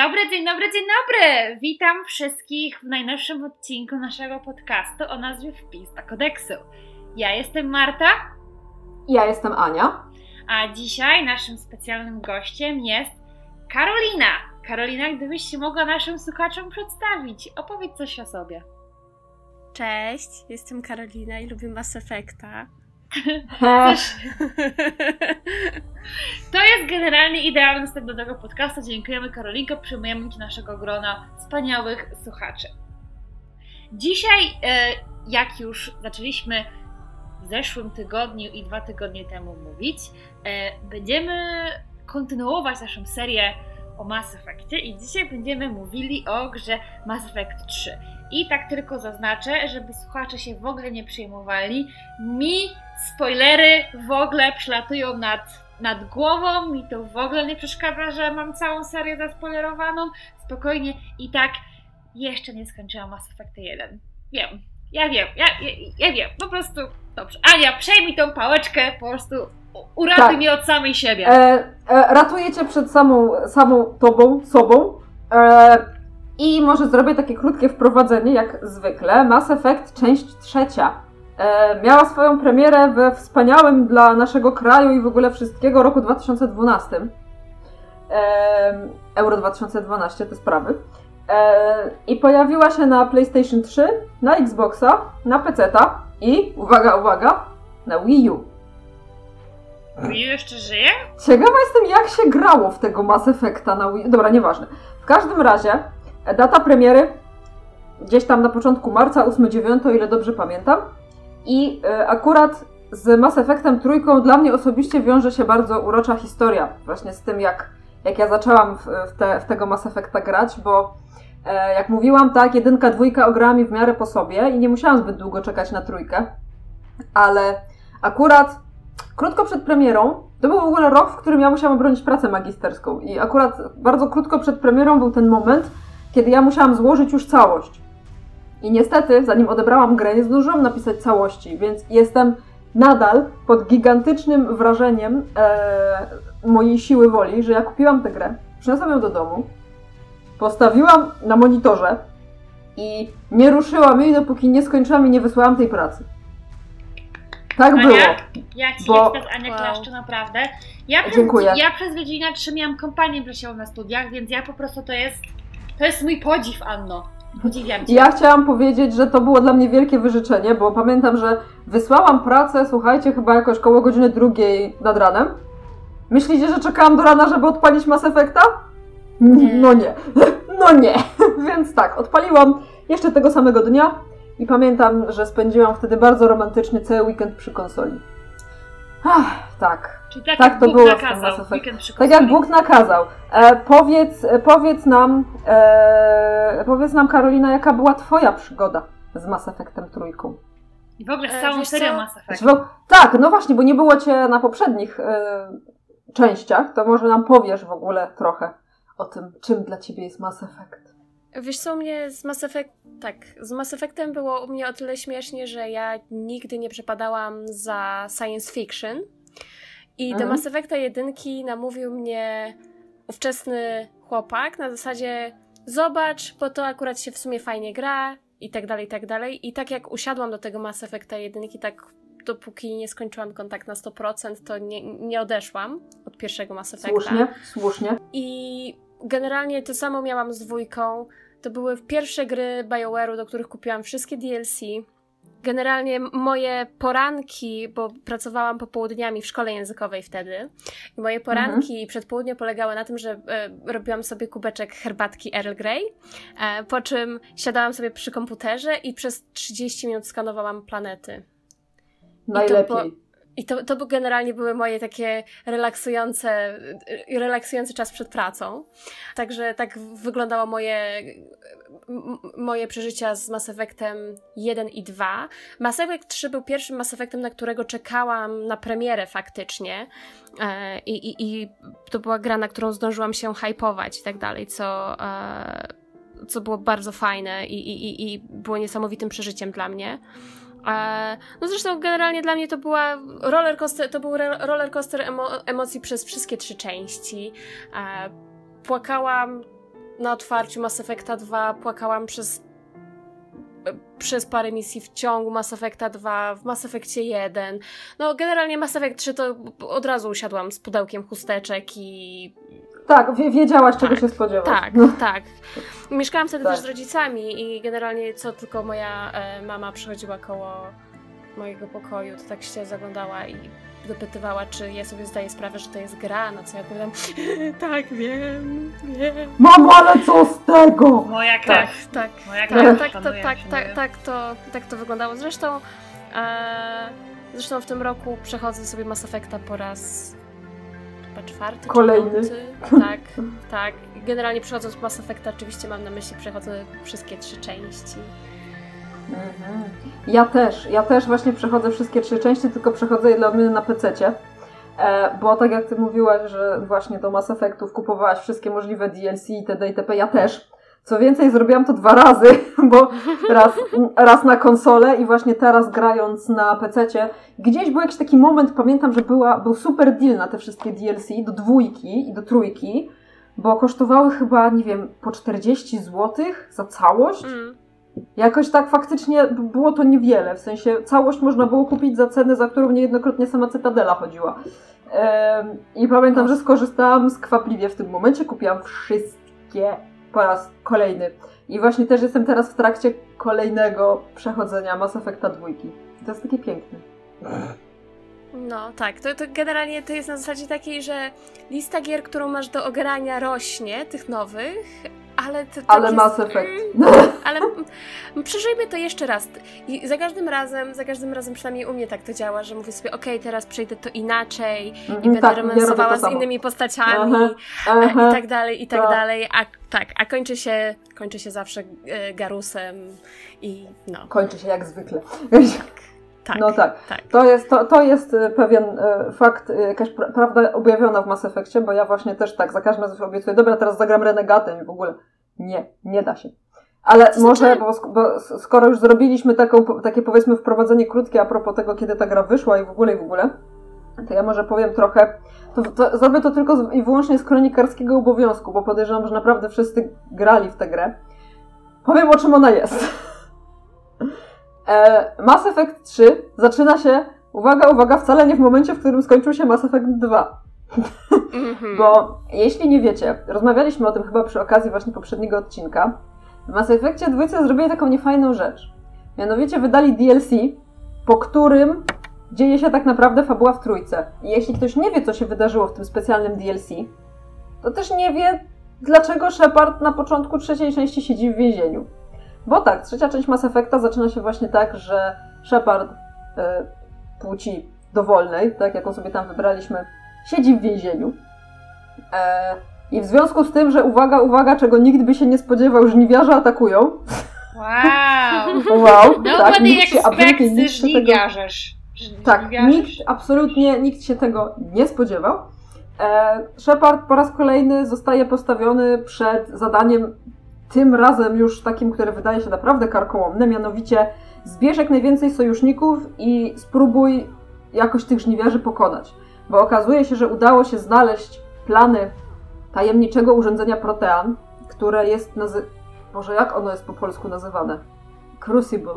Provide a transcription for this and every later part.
Dzień dobry, dzień dobry, dzień dobry! Witam wszystkich w najnowszym odcinku naszego podcastu o nazwie Wpis do kodeksu. Ja jestem Marta. Ja jestem Ania. A dzisiaj naszym specjalnym gościem jest Karolina. Karolina, gdybyś się mogła naszym słuchaczom przedstawić, opowiedz coś o sobie. Cześć, jestem Karolina i lubię Mass Effecta. To jest generalnie idealny wstęp do tego podcastu. Dziękujemy Karolinko, przyjmujemy Ci naszego grona wspaniałych słuchaczy. Dzisiaj, e, jak już zaczęliśmy w zeszłym tygodniu i dwa tygodnie temu mówić, e, będziemy kontynuować naszą serię o Mass Effectie i dzisiaj będziemy mówili o grze Mass Effect 3. I tak tylko zaznaczę, żeby słuchacze się w ogóle nie przejmowali. Mi spoilery w ogóle przylatują nad, nad głową, mi to w ogóle nie przeszkadza, że mam całą serię zaspoilerowaną. Spokojnie i tak jeszcze nie skończyłam Mass Effect 1. Wiem, ja wiem, ja, ja, ja wiem, po prostu dobrze. Ania, przejmij tą pałeczkę, po prostu uratuj tak. mnie od samej siebie. E, e, ratuję cię przed samą, samą tobą, sobą. E, i może zrobię takie krótkie wprowadzenie, jak zwykle. Mass Effect, część trzecia. E, miała swoją premierę we wspaniałym dla naszego kraju i w ogóle wszystkiego roku 2012. E, Euro 2012 te sprawy. E, I pojawiła się na PlayStation 3, na Xboxa, na PC-ta i, uwaga, uwaga, na Wii U. Wii U jeszcze żyje? Ciekawa jestem, jak się grało w tego Mass Effecta na Wii U. Dobra, nieważne. W każdym razie Data premiery gdzieś tam na początku marca, 8-9, o ile dobrze pamiętam. I e, akurat z Mass Effectem trójką dla mnie osobiście wiąże się bardzo urocza historia. Właśnie z tym, jak, jak ja zaczęłam w, te, w tego Mass Effecta grać, bo e, jak mówiłam, tak, jedynka, dwójka ograła mi w miarę po sobie i nie musiałam zbyt długo czekać na trójkę. Ale akurat krótko przed premierą, to był w ogóle rok, w którym ja musiałam bronić pracę magisterską. I akurat bardzo krótko przed premierą był ten moment, kiedy ja musiałam złożyć już całość. I niestety, zanim odebrałam grę, nie zdążyłam napisać całości, więc jestem nadal pod gigantycznym wrażeniem e, mojej siły woli, że ja kupiłam tę grę, przyniosłam ją do domu, postawiłam na monitorze i nie ruszyłam jej, dopóki nie skończyłam i nie wysłałam tej pracy. Tak Ania, było. Ja ci bo... teraz Ania wow. klaszczę, naprawdę. Ja przez, Dziękuję. Ja przez godzinę 3 miałam kompanię wrzesią na studiach, więc ja po prostu to jest to jest mój podziw, Anno. Podziwiam cię. Ja chciałam powiedzieć, że to było dla mnie wielkie wyżyczenie, bo pamiętam, że wysłałam pracę, słuchajcie, chyba jakoś koło godziny drugiej nad ranem. Myślicie, że czekałam do rana, żeby odpalić Mass Effecta? No nie. No nie. Więc tak, odpaliłam jeszcze tego samego dnia i pamiętam, że spędziłam wtedy bardzo romantyczny cały weekend przy konsoli. Ach, tak. Czyli tak, tak to Bóg było nakazał, Tak jak Bóg nakazał. E, powiedz, powiedz nam, e, powiedz nam Karolina, jaka była twoja przygoda z Mass Effectem trójką? I w ogóle z e, całą e, serią Mass Effect. Tak, no właśnie, bo nie było cię na poprzednich e, częściach, to może nam powiesz w ogóle trochę o tym, czym dla ciebie jest Mass Effect. Wiesz co, u mnie z Mass Effect, tak, z Mass Effectem było u mnie o tyle śmiesznie, że ja nigdy nie przepadałam za science fiction, i mhm. do Mass Effecta jedynki namówił mnie ówczesny chłopak na zasadzie zobacz, bo to akurat się w sumie fajnie gra i tak dalej, i tak dalej. I tak jak usiadłam do tego Mass Effecta jedynki, tak dopóki nie skończyłam kontakt na 100%, to nie, nie odeszłam od pierwszego Mass Effecta. Słusznie, słusznie. I generalnie to samo miałam z dwójką. To były pierwsze gry BioWare'u, do których kupiłam wszystkie DLC. Generalnie moje poranki, bo pracowałam popołudniami w szkole językowej wtedy, i moje poranki mhm. przed południem polegały na tym, że e, robiłam sobie kubeczek herbatki Earl Grey, e, po czym siadałam sobie przy komputerze i przez 30 minut skanowałam planety. Najlepiej. I to, to generalnie były moje takie relaksujące, relaksujący czas przed pracą. Także tak wyglądało moje, moje przeżycia z Mass Effectem 1 i 2. Mass Effect 3 był pierwszym Mass Effectem, na którego czekałam na premierę faktycznie. E, I, i, i to była gra, na którą zdążyłam się hypować i tak dalej, co, e, co było bardzo fajne i, i, i było niesamowitym przeżyciem dla mnie. No zresztą generalnie dla mnie to była roller coaster, to był roller coaster emo emocji przez wszystkie trzy części. Płakałam na otwarciu Mass Effecta 2 płakałam przez przez parę misji w ciągu Mass Effecta 2, w Mass Effectie 1. No generalnie Mass Effect 3 to od razu usiadłam z pudełkiem chusteczek i... Tak, wie, wiedziałaś czego Tak, się spodziewać. Tak, No. tak. Mieszkałam wtedy Tak. też z rodzicami i generalnie co tylko moja e, mama przychodziła koło mojego pokoju, to tak się zaglądała i dopytywała, czy ja sobie zdaję sprawę, że to jest gra, na co ja odpowiadam, tak, wiem, wiem. Mamo, ale co z tego? Moja Tak, krew. tak. Moja Tak, krew tak, to, panuje, tak, się tak, dzieje. tak, to, tak to wyglądało. Zresztą, e, zresztą w tym roku przechodzę sobie Mass Effecta po raz chyba czwarty, Kolejny. piąty. Tak, tak. Generalnie przechodząc Mass Effecta oczywiście mam na myśli przechodzę wszystkie trzy części. Mhm. Ja też, ja też właśnie przechodzę wszystkie trzy części, tylko przechodzę je dla odmiany na PC-cie. E, bo tak jak ty mówiłaś, że właśnie do Mass Effectów kupowałaś wszystkie możliwe DLC itd. itp. Ja też. Co więcej, zrobiłam to dwa razy, bo raz, raz na konsolę i właśnie teraz grając na PC-cie, gdzieś był jakiś taki moment, pamiętam, że była, był super deal na te wszystkie DLC do dwójki i do trójki, bo kosztowały chyba, nie wiem, po 40 zł za całość. Mm. Jakoś tak faktycznie było to niewiele, w sensie całość można było kupić za cenę, za którą niejednokrotnie sama Cytadela chodziła. Em, I pamiętam, że skorzystałam skwapliwie w tym momencie, kupiłam wszystkie po raz kolejny. I właśnie też jestem teraz w trakcie kolejnego przechodzenia Mass Effecta 2. To jest takie piękne. No tak, to, to generalnie to jest na zasadzie takiej, że lista gier, którą masz do ogrania rośnie, tych nowych, ale to, tak Ale jest, Mass Effect. Mm, ale przeżyjmy to jeszcze raz. I za każdym razem, za każdym razem przynajmniej u mnie tak to działa, że mówię sobie, okej, teraz przejdę to inaczej i Mhm, będę tak, romansowała to z innymi postaciami Aha, aha. i tak dalej, i tak tak. dalej. A tak, a kończy się, kończy się zawsze e, garusem i no, Kończy się jak zwykle. tak. No tak. tak. To jest, to, to jest y, pewien y, fakt, y, jakaś pra- prawda objawiona w Mass Effectie, bo ja właśnie też tak za każdym razem obiecuję, dobra, teraz zagram Renegatem i w ogóle nie, nie da się. Ale To znaczy- może, bo, bo skoro już zrobiliśmy taką, takie powiedzmy wprowadzenie krótkie a propos tego, kiedy ta gra wyszła i w ogóle i w ogóle, to ja może powiem trochę, to, to zrobię to tylko z, i wyłącznie z kronikarskiego obowiązku, bo podejrzewam, że naprawdę wszyscy grali w tę grę. Powiem o czym ona jest. E, Mass Effect 3 zaczyna się, uwaga, uwaga, wcale nie w momencie, w którym skończył się Mass Effect 2. Mhm. Bo jeśli nie wiecie, rozmawialiśmy o tym chyba przy okazji właśnie poprzedniego odcinka. W Mass Effectie 2 zrobili taką niefajną rzecz. Mianowicie wydali DLC, po którym dzieje się tak naprawdę fabuła w trójce. I jeśli ktoś nie wie, co się wydarzyło w tym specjalnym DLC, to też nie wie, dlaczego Shepard na początku trzeciej części siedzi w więzieniu. Bo tak, trzecia część Mass Effecta zaczyna się właśnie tak, że Shepard e, płci dowolnej, tak jaką sobie tam wybraliśmy, siedzi w więzieniu. E, I w związku z tym, że uwaga, uwaga, czego nikt by się nie spodziewał, żniwiarze atakują. Wow. Wow, Nobody tak, nikt się absolutnie nikt się tego, tak, nikt, absolutnie nikt się tego nie spodziewał. E, Shepard po raz kolejny zostaje postawiony przed zadaniem, tym razem już takim, które wydaje się naprawdę karkołomne, mianowicie zbierz jak najwięcej sojuszników i spróbuj jakoś tych żniwiarzy pokonać. Bo okazuje się, że udało się znaleźć plany tajemniczego urządzenia Protean, które jest nazy... Boże, jak ono jest po polsku nazywane? Crucible.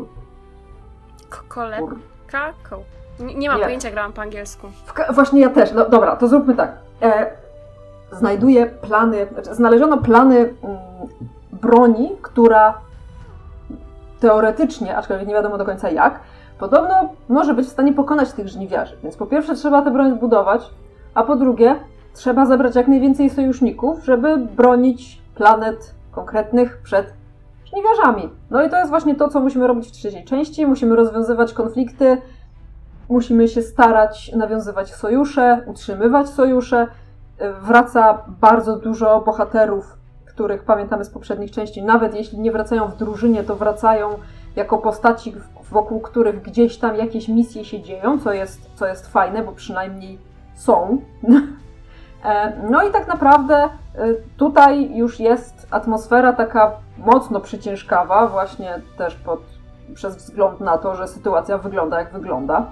K- Kolebka? Kur- Ko- Nie, nie mam Nie. pojęcia, grałam po angielsku. Właśnie ja też. No dobra, to zróbmy tak. E, znajduję plany, znaczy znaleziono plany mm, broni, która teoretycznie, aczkolwiek nie wiadomo do końca jak, podobno może być w stanie pokonać tych żniwiarzy. Więc po pierwsze trzeba tę broń zbudować, a po drugie trzeba zebrać jak najwięcej sojuszników, żeby bronić planet konkretnych przed żniwiarzami. No i to jest właśnie to, co musimy robić w trzeciej części. Musimy rozwiązywać konflikty, musimy się starać nawiązywać sojusze, utrzymywać sojusze. Wraca bardzo dużo bohaterów, których pamiętamy z poprzednich części. Nawet jeśli nie wracają w drużynie, to wracają jako postaci, wokół których gdzieś tam jakieś misje się dzieją, co jest, co jest fajne, bo przynajmniej są. E, No i tak naprawdę y, tutaj już jest atmosfera taka mocno przyciężkawa, właśnie też pod, przez wzgląd na to, że sytuacja wygląda jak wygląda.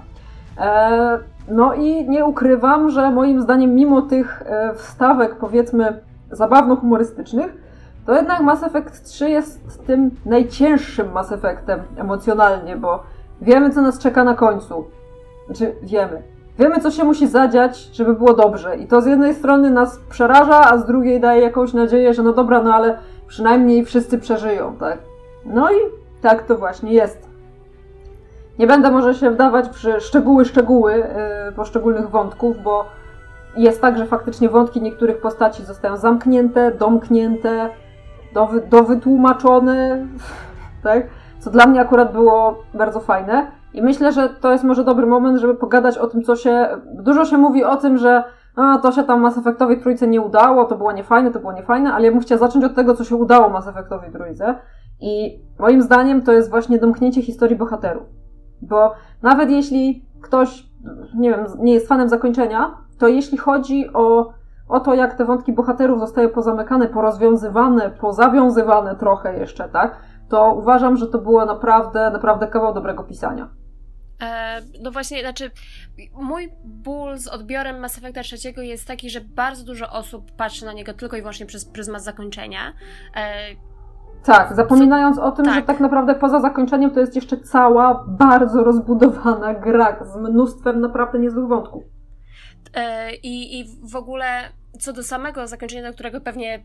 E, No i nie ukrywam, że moim zdaniem, mimo tych e, wstawek, powiedzmy, zabawno-humorystycznych, to jednak Mass Effect 3 jest tym najcięższym Mass Effectem emocjonalnie, bo wiemy, co nas czeka na końcu. Znaczy, wiemy. Wiemy, co się musi zadziać, żeby było dobrze. I to z jednej strony nas przeraża, a z drugiej daje jakąś nadzieję, że no dobra, no ale przynajmniej wszyscy przeżyją, tak? No i tak to właśnie jest. Nie będę może się wdawać przy szczegóły, szczegóły yy, poszczególnych wątków, bo jest tak, że faktycznie wątki niektórych postaci zostają zamknięte, domknięte, dowy, dowytłumaczone, tak? Co dla mnie akurat było bardzo fajne. I myślę, że to jest może dobry moment, żeby pogadać o tym, co się. Dużo się mówi o tym, że a, to się tam Mass Effectowi trójce nie udało, to było niefajne, to było niefajne, ale ja bym chciała zacząć od tego, co się udało Mass Effectowi trójce. I moim zdaniem to jest właśnie domknięcie historii bohaterów. Bo nawet jeśli ktoś, nie wiem, nie jest fanem zakończenia, to jeśli chodzi o, o to, jak te wątki bohaterów zostają pozamykane, porozwiązywane, pozawiązywane trochę jeszcze, tak, to uważam, że to było naprawdę, naprawdę kawał dobrego pisania. E, no właśnie, znaczy, mój ból z odbiorem Mass Effecta trzeciego jest taki, że bardzo dużo osób patrzy na niego tylko i wyłącznie przez pryzmat zakończenia. E, tak, zapominając o tym, tak. że tak naprawdę poza zakończeniem to jest jeszcze cała bardzo rozbudowana gra z mnóstwem naprawdę niezłych wątków. E, I, I w ogóle co do samego zakończenia, do którego pewnie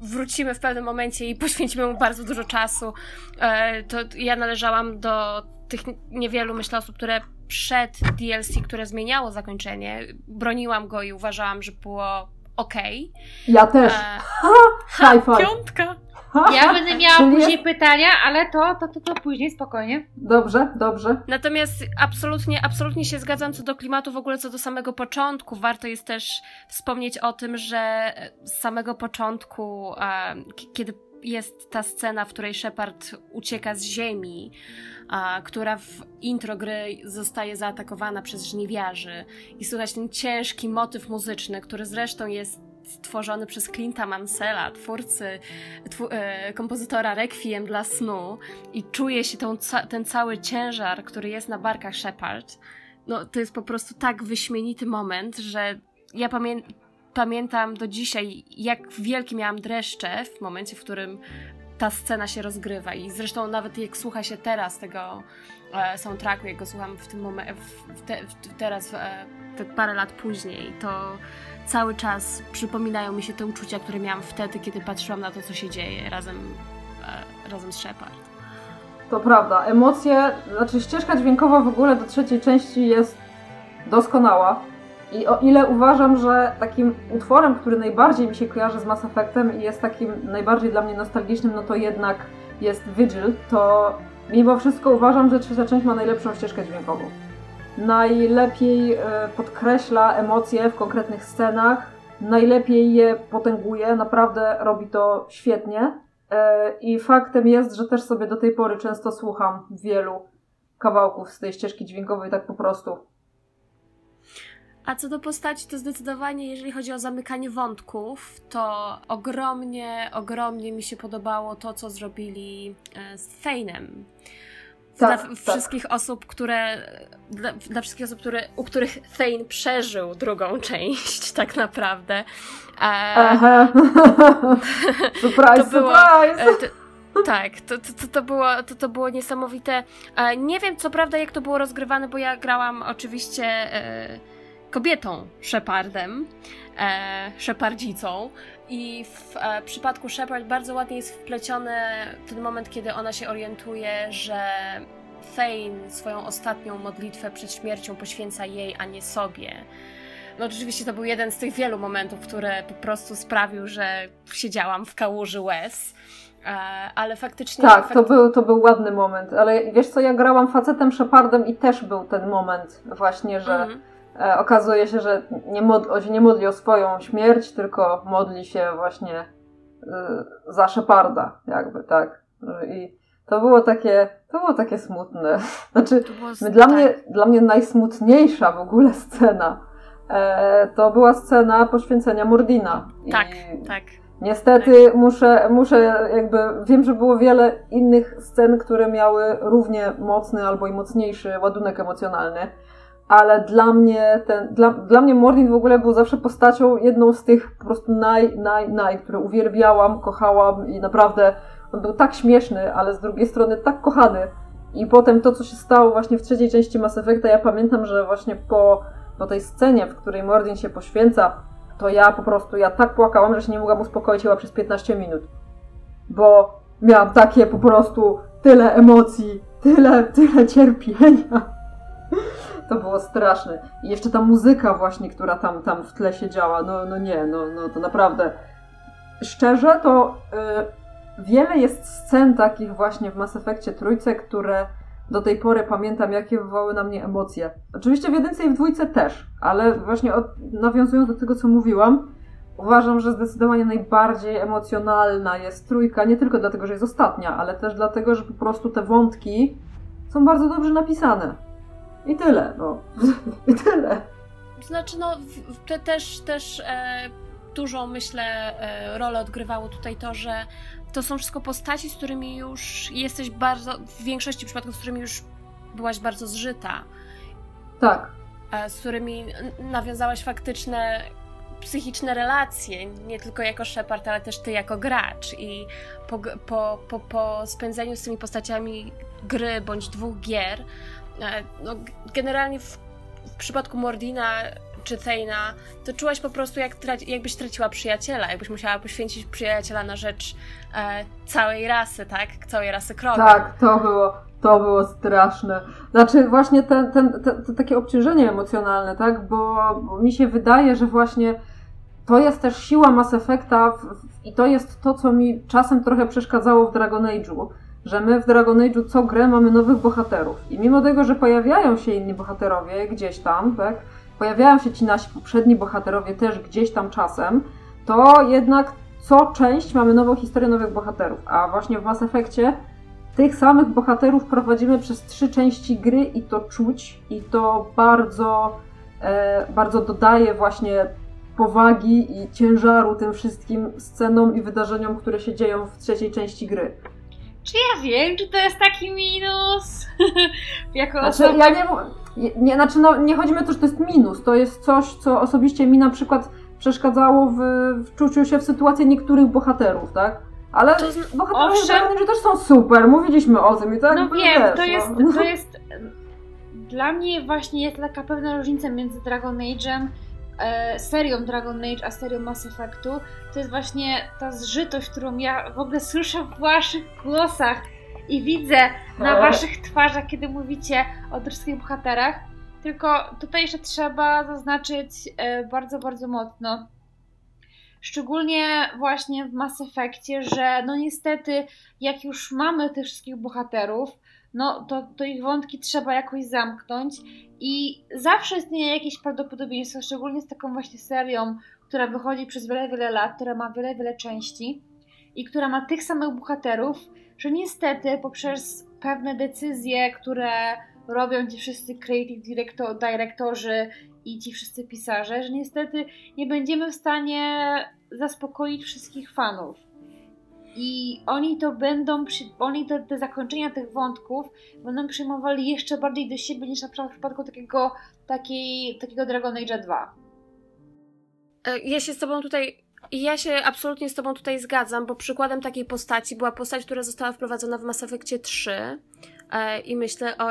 wrócimy w pewnym momencie i poświęcimy mu bardzo dużo czasu, e, to ja należałam do tych niewielu, myślę, osób, które przed DLC, które zmieniało zakończenie, broniłam go i uważałam, że było ok. Ja też. E, ha, piątka. Ja będę miała Czyli później jest... pytania, ale to, to, to, to później, spokojnie. Dobrze, dobrze. Natomiast absolutnie, absolutnie się zgadzam co do klimatu, w ogóle co do samego początku. Warto jest też wspomnieć o tym, że z samego początku, e, kiedy jest ta scena, w której Shepard ucieka z ziemi, a, która w intro gry zostaje zaatakowana przez żniwiarzy i słychać ten ciężki motyw muzyczny, który zresztą jest stworzony przez Clint'a Mansella, twórcy, tw e, kompozytora Requiem dla snu i czuje się tą, ten cały ciężar, który jest na barkach Shepard. No, to jest po prostu tak wyśmienity moment, że ja pamię pamiętam do dzisiaj, jak wielkie miałam dreszcze w momencie, w którym ta scena się rozgrywa i zresztą nawet jak słucha się teraz tego e, soundtracku, jak go słucham w tym momencie, te, teraz e, te parę lat później, to cały czas przypominają mi się te uczucia, które miałam wtedy, kiedy patrzyłam na to, co się dzieje razem, e, razem z Shepard. To prawda. Emocje, znaczy ścieżka dźwiękowa w ogóle do trzeciej części jest doskonała. I o ile uważam, że takim utworem, który najbardziej mi się kojarzy z Mass Effectem i jest takim najbardziej dla mnie nostalgicznym, no to jednak jest Vigil, to mimo wszystko uważam, że trzecia część ma najlepszą ścieżkę dźwiękową najlepiej e, podkreśla emocje w konkretnych scenach, najlepiej je potęguje, naprawdę robi to świetnie. E, I faktem jest, że też sobie do tej pory często słucham wielu kawałków z tej ścieżki dźwiękowej tak po prostu. A co do postaci, to zdecydowanie, jeżeli chodzi o zamykanie wątków, to ogromnie, ogromnie mi się podobało to, co zrobili e, z Feinem tak, dla tak. wszystkich osób, które. Dla, dla, wszystkich osób, które, u których Thane przeżył drugą część, tak naprawdę. E, Aha. surprise, to było, surprise! E, to, tak, to, to, to, było, to, to było niesamowite. E, nie wiem, co prawda, jak to było rozgrywane, bo ja grałam oczywiście e, kobietą Shepardem, e, Shepardzicą. I w e, przypadku Shepard bardzo ładnie jest wpleciony ten moment, kiedy ona się orientuje, że Thane swoją ostatnią modlitwę przed śmiercią poświęca jej, a nie sobie. No oczywiście to był jeden z tych wielu momentów, które po prostu sprawił, że siedziałam w kałuży łez. E, ale faktycznie. Tak, to, był, to był ładny moment. Ale wiesz co, ja grałam facetem Shepardem i też był ten moment, właśnie, że mm -hmm. Okazuje się, że nie modli, się nie modli o swoją śmierć, tylko modli się właśnie e, za Sheparda, jakby, tak. I to było takie, to było takie smutne. Znaczy, dla, tak. mnie, dla mnie najsmutniejsza w ogóle scena e, to była scena poświęcenia Mordina. Tak, tak. Niestety tak. muszę, muszę jakby, wiem, że było wiele innych scen, które miały równie mocny albo i mocniejszy ładunek emocjonalny. Ale dla mnie ten, dla, dla mnie Mordin w ogóle był zawsze postacią jedną z tych po prostu naj, naj, naj, które uwielbiałam, kochałam i naprawdę on był tak śmieszny, ale z drugiej strony tak kochany. I potem to, co się stało właśnie w trzeciej części Mass Effecta, ja pamiętam, że właśnie po, po tej scenie, w której Mordin się poświęca, to ja po prostu, ja tak płakałam, że się nie mogłam uspokoić chyba przez 15 minut. Bo miałam takie po prostu tyle emocji, tyle, tyle cierpienia. To było straszne. I jeszcze ta muzyka właśnie, która tam, tam w tle się działa, no, no nie, no, no to naprawdę. Szczerze, to y, wiele jest scen takich właśnie w Mass Effectie trójce, które do tej pory pamiętam, jakie wywołały na mnie emocje. Oczywiście w jedynce i w dwójce też, ale właśnie od, nawiązując do tego, co mówiłam, uważam, że zdecydowanie najbardziej emocjonalna jest trójka, nie tylko dlatego, że jest ostatnia, ale też dlatego, że po prostu te wątki są bardzo dobrze napisane. I tyle, no. I tyle. Znaczy, no, te, też, też e, dużą, myślę, e, rolę odgrywało tutaj to, że to są wszystko postaci, z którymi już jesteś bardzo, w większości przypadków, z którymi już byłaś bardzo zżyta. Tak. E, z którymi nawiązałaś faktyczne psychiczne relacje, nie tylko jako Shepard, ale też ty jako gracz. I po, po, po, po spędzeniu z tymi postaciami gry bądź dwóch gier, no, generalnie w, w przypadku Mordina czy Thejna, to czułaś po prostu, jak traci, jakbyś traciła przyjaciela, jakbyś musiała poświęcić przyjaciela na rzecz e, całej rasy, tak? Całej rasy kroku. Tak, to było, to było straszne. Znaczy właśnie ten, ten, ten, to takie obciążenie emocjonalne, tak? Bo, bo, mi się wydaje, że właśnie to jest też siła Mass Effecta w, i to jest to, co mi czasem trochę przeszkadzało w Dragon Age'u, że my w Dragon Age'u co grę mamy nowych bohaterów. I mimo tego, że pojawiają się inni bohaterowie gdzieś tam, tak? Pojawiają się ci nasi poprzedni bohaterowie też gdzieś tam czasem, to jednak co część mamy nową historię nowych bohaterów. A właśnie w Mass Effectie tych samych bohaterów prowadzimy przez trzy części gry i to czuć i to bardzo, e, bardzo dodaje właśnie powagi i ciężaru tym wszystkim scenom i wydarzeniom, które się dzieją w trzeciej części gry. Czy ja wiem, czy to jest taki minus? jako znaczy, osoba... ja nie, nie, znaczy no, nie chodzi mi o to, że to jest minus. To jest coś, co osobiście mi na przykład przeszkadzało w, w czuciu się w sytuacji niektórych bohaterów, tak? Ale z... bohaterowie Owszem. też są super, mówiliśmy o tym i tak No wiem, wiesz, to, jest, no. to jest... Dla mnie właśnie jest taka pewna różnica między Dragon Age'em e, serią Dragon Age, a serią Mass Effectu, to jest właśnie ta zżytość, którą ja w ogóle słyszę w waszych głosach i widzę na waszych twarzach, kiedy mówicie o wszystkich bohaterach. Tylko tutaj jeszcze trzeba zaznaczyć e, bardzo, bardzo mocno, szczególnie właśnie w Mass Effectie, że no niestety, jak już mamy tych wszystkich bohaterów, no to, to ich wątki trzeba jakoś zamknąć i zawsze istnieje jakieś prawdopodobieństwo, szczególnie z taką właśnie serią, która wychodzi przez wiele, wiele lat, która ma wiele, wiele części i która ma tych samych bohaterów, że niestety poprzez pewne decyzje, które robią ci wszyscy creative director, dyrektorzy i ci wszyscy pisarze, że niestety nie będziemy w stanie zaspokoić wszystkich fanów. I oni to będą, oni te, te zakończenia tych wątków będą przyjmowali jeszcze bardziej do siebie niż na przykład w przypadku takiego, takiej, takiego Dragon Age 2. E, ja się z Tobą tutaj ja się absolutnie z Tobą tutaj zgadzam, bo przykładem takiej postaci była postać, która została wprowadzona w Mass Effectie 3 e, i myślę o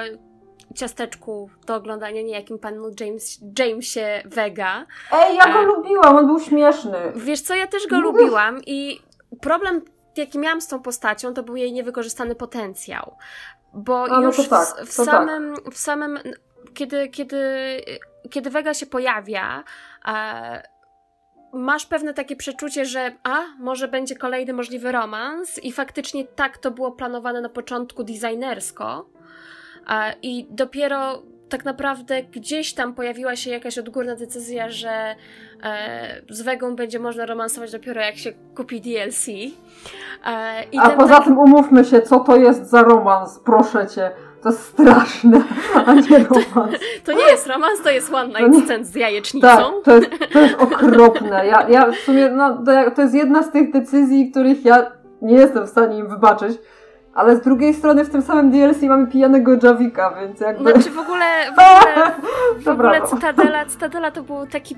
ciasteczku do oglądania niejakim panu James, Jamesie Vega. Ej, ja go e, lubiłam, on był śmieszny. Wiesz co, ja też go lubiłam i problem jaki miałam z tą postacią, to był jej niewykorzystany potencjał. Bo A, no już tak, w, w samym, tak. w samym kiedy, kiedy, kiedy Vega się pojawia, e, masz pewne takie przeczucie, że a, może będzie kolejny możliwy romans i faktycznie tak to było planowane na początku designersko e, i dopiero tak naprawdę gdzieś tam pojawiła się jakaś odgórna decyzja, że e, z Wegą będzie można romansować dopiero jak się kupi DLC. E, A poza tym umówmy się, co to jest za romans, proszę cię. To jest straszne, a nie romans. To, to nie jest romans, to jest one night stand z jajecznicą. Tak, to jest, to jest okropne. Ja, ja w sumie, no, to jest jedna z tych decyzji, których ja nie jestem w stanie im wybaczyć. Ale z drugiej strony w tym samym DLC mamy pijanego Javika, więc jakby... Znaczy w ogóle, w ogóle, w ogóle. Cytadela, Cytadela to był taki,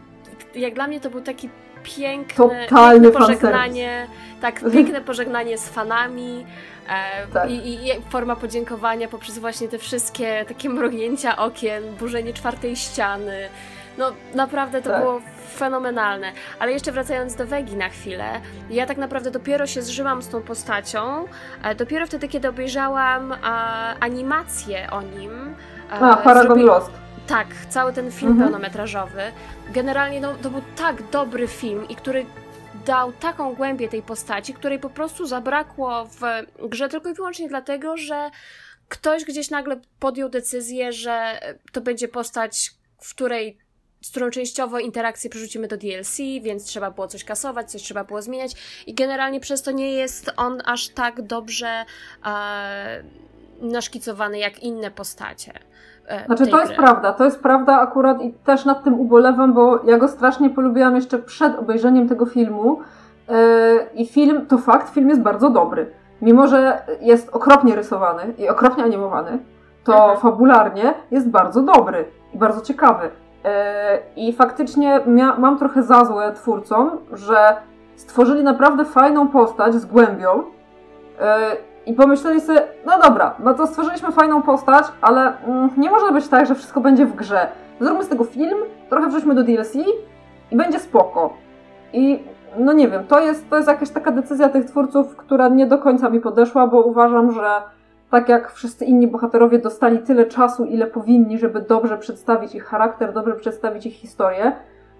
jak dla mnie to był taki piękne fanserwis. pożegnanie, tak, piękne pożegnanie z fanami e, Tak. i, i, i forma podziękowania poprzez właśnie te wszystkie takie mrugnięcia okien, burzenie czwartej ściany. No naprawdę to Tak. było fenomenalne. Ale jeszcze wracając do Wegi na chwilę, ja tak naprawdę dopiero się zżyłam z tą postacią, e, dopiero wtedy, kiedy obejrzałam e, animację o nim. e, A, Paragon zrobi- Lost. tak, cały ten film Mhm. pełnometrażowy. Generalnie no, to był tak dobry film i który dał taką głębię tej postaci, której po prostu zabrakło w grze tylko i wyłącznie dlatego, że ktoś gdzieś nagle podjął decyzję, że to będzie postać, w której z którą częściowo interakcję przerzucimy do DLC, więc trzeba było coś kasować, coś trzeba było zmieniać i generalnie przez to nie jest on aż tak dobrze e, naszkicowany jak inne postacie. e, Znaczy to jest prawda, to jest prawda akurat i też nad tym ubolewam, bo ja go strasznie polubiłam jeszcze przed obejrzeniem tego filmu yy, i film, to fakt, film jest bardzo dobry. Mimo, że jest okropnie rysowany i okropnie animowany, to Mhm. fabularnie jest bardzo dobry i bardzo ciekawy. Yy, I faktycznie mam trochę za złe twórcom, że stworzyli naprawdę fajną postać z głębią yy, i pomyśleli sobie, no dobra, no to stworzyliśmy fajną postać, ale mm, nie może być tak, że wszystko będzie w grze. Zróbmy z tego film, trochę wrzućmy do DLC i będzie spoko. I no nie wiem, to jest, to jest jakaś taka decyzja tych twórców, która nie do końca mi podeszła, bo uważam, że tak jak wszyscy inni bohaterowie dostali tyle czasu, ile powinni, żeby dobrze przedstawić ich charakter, dobrze przedstawić ich historię,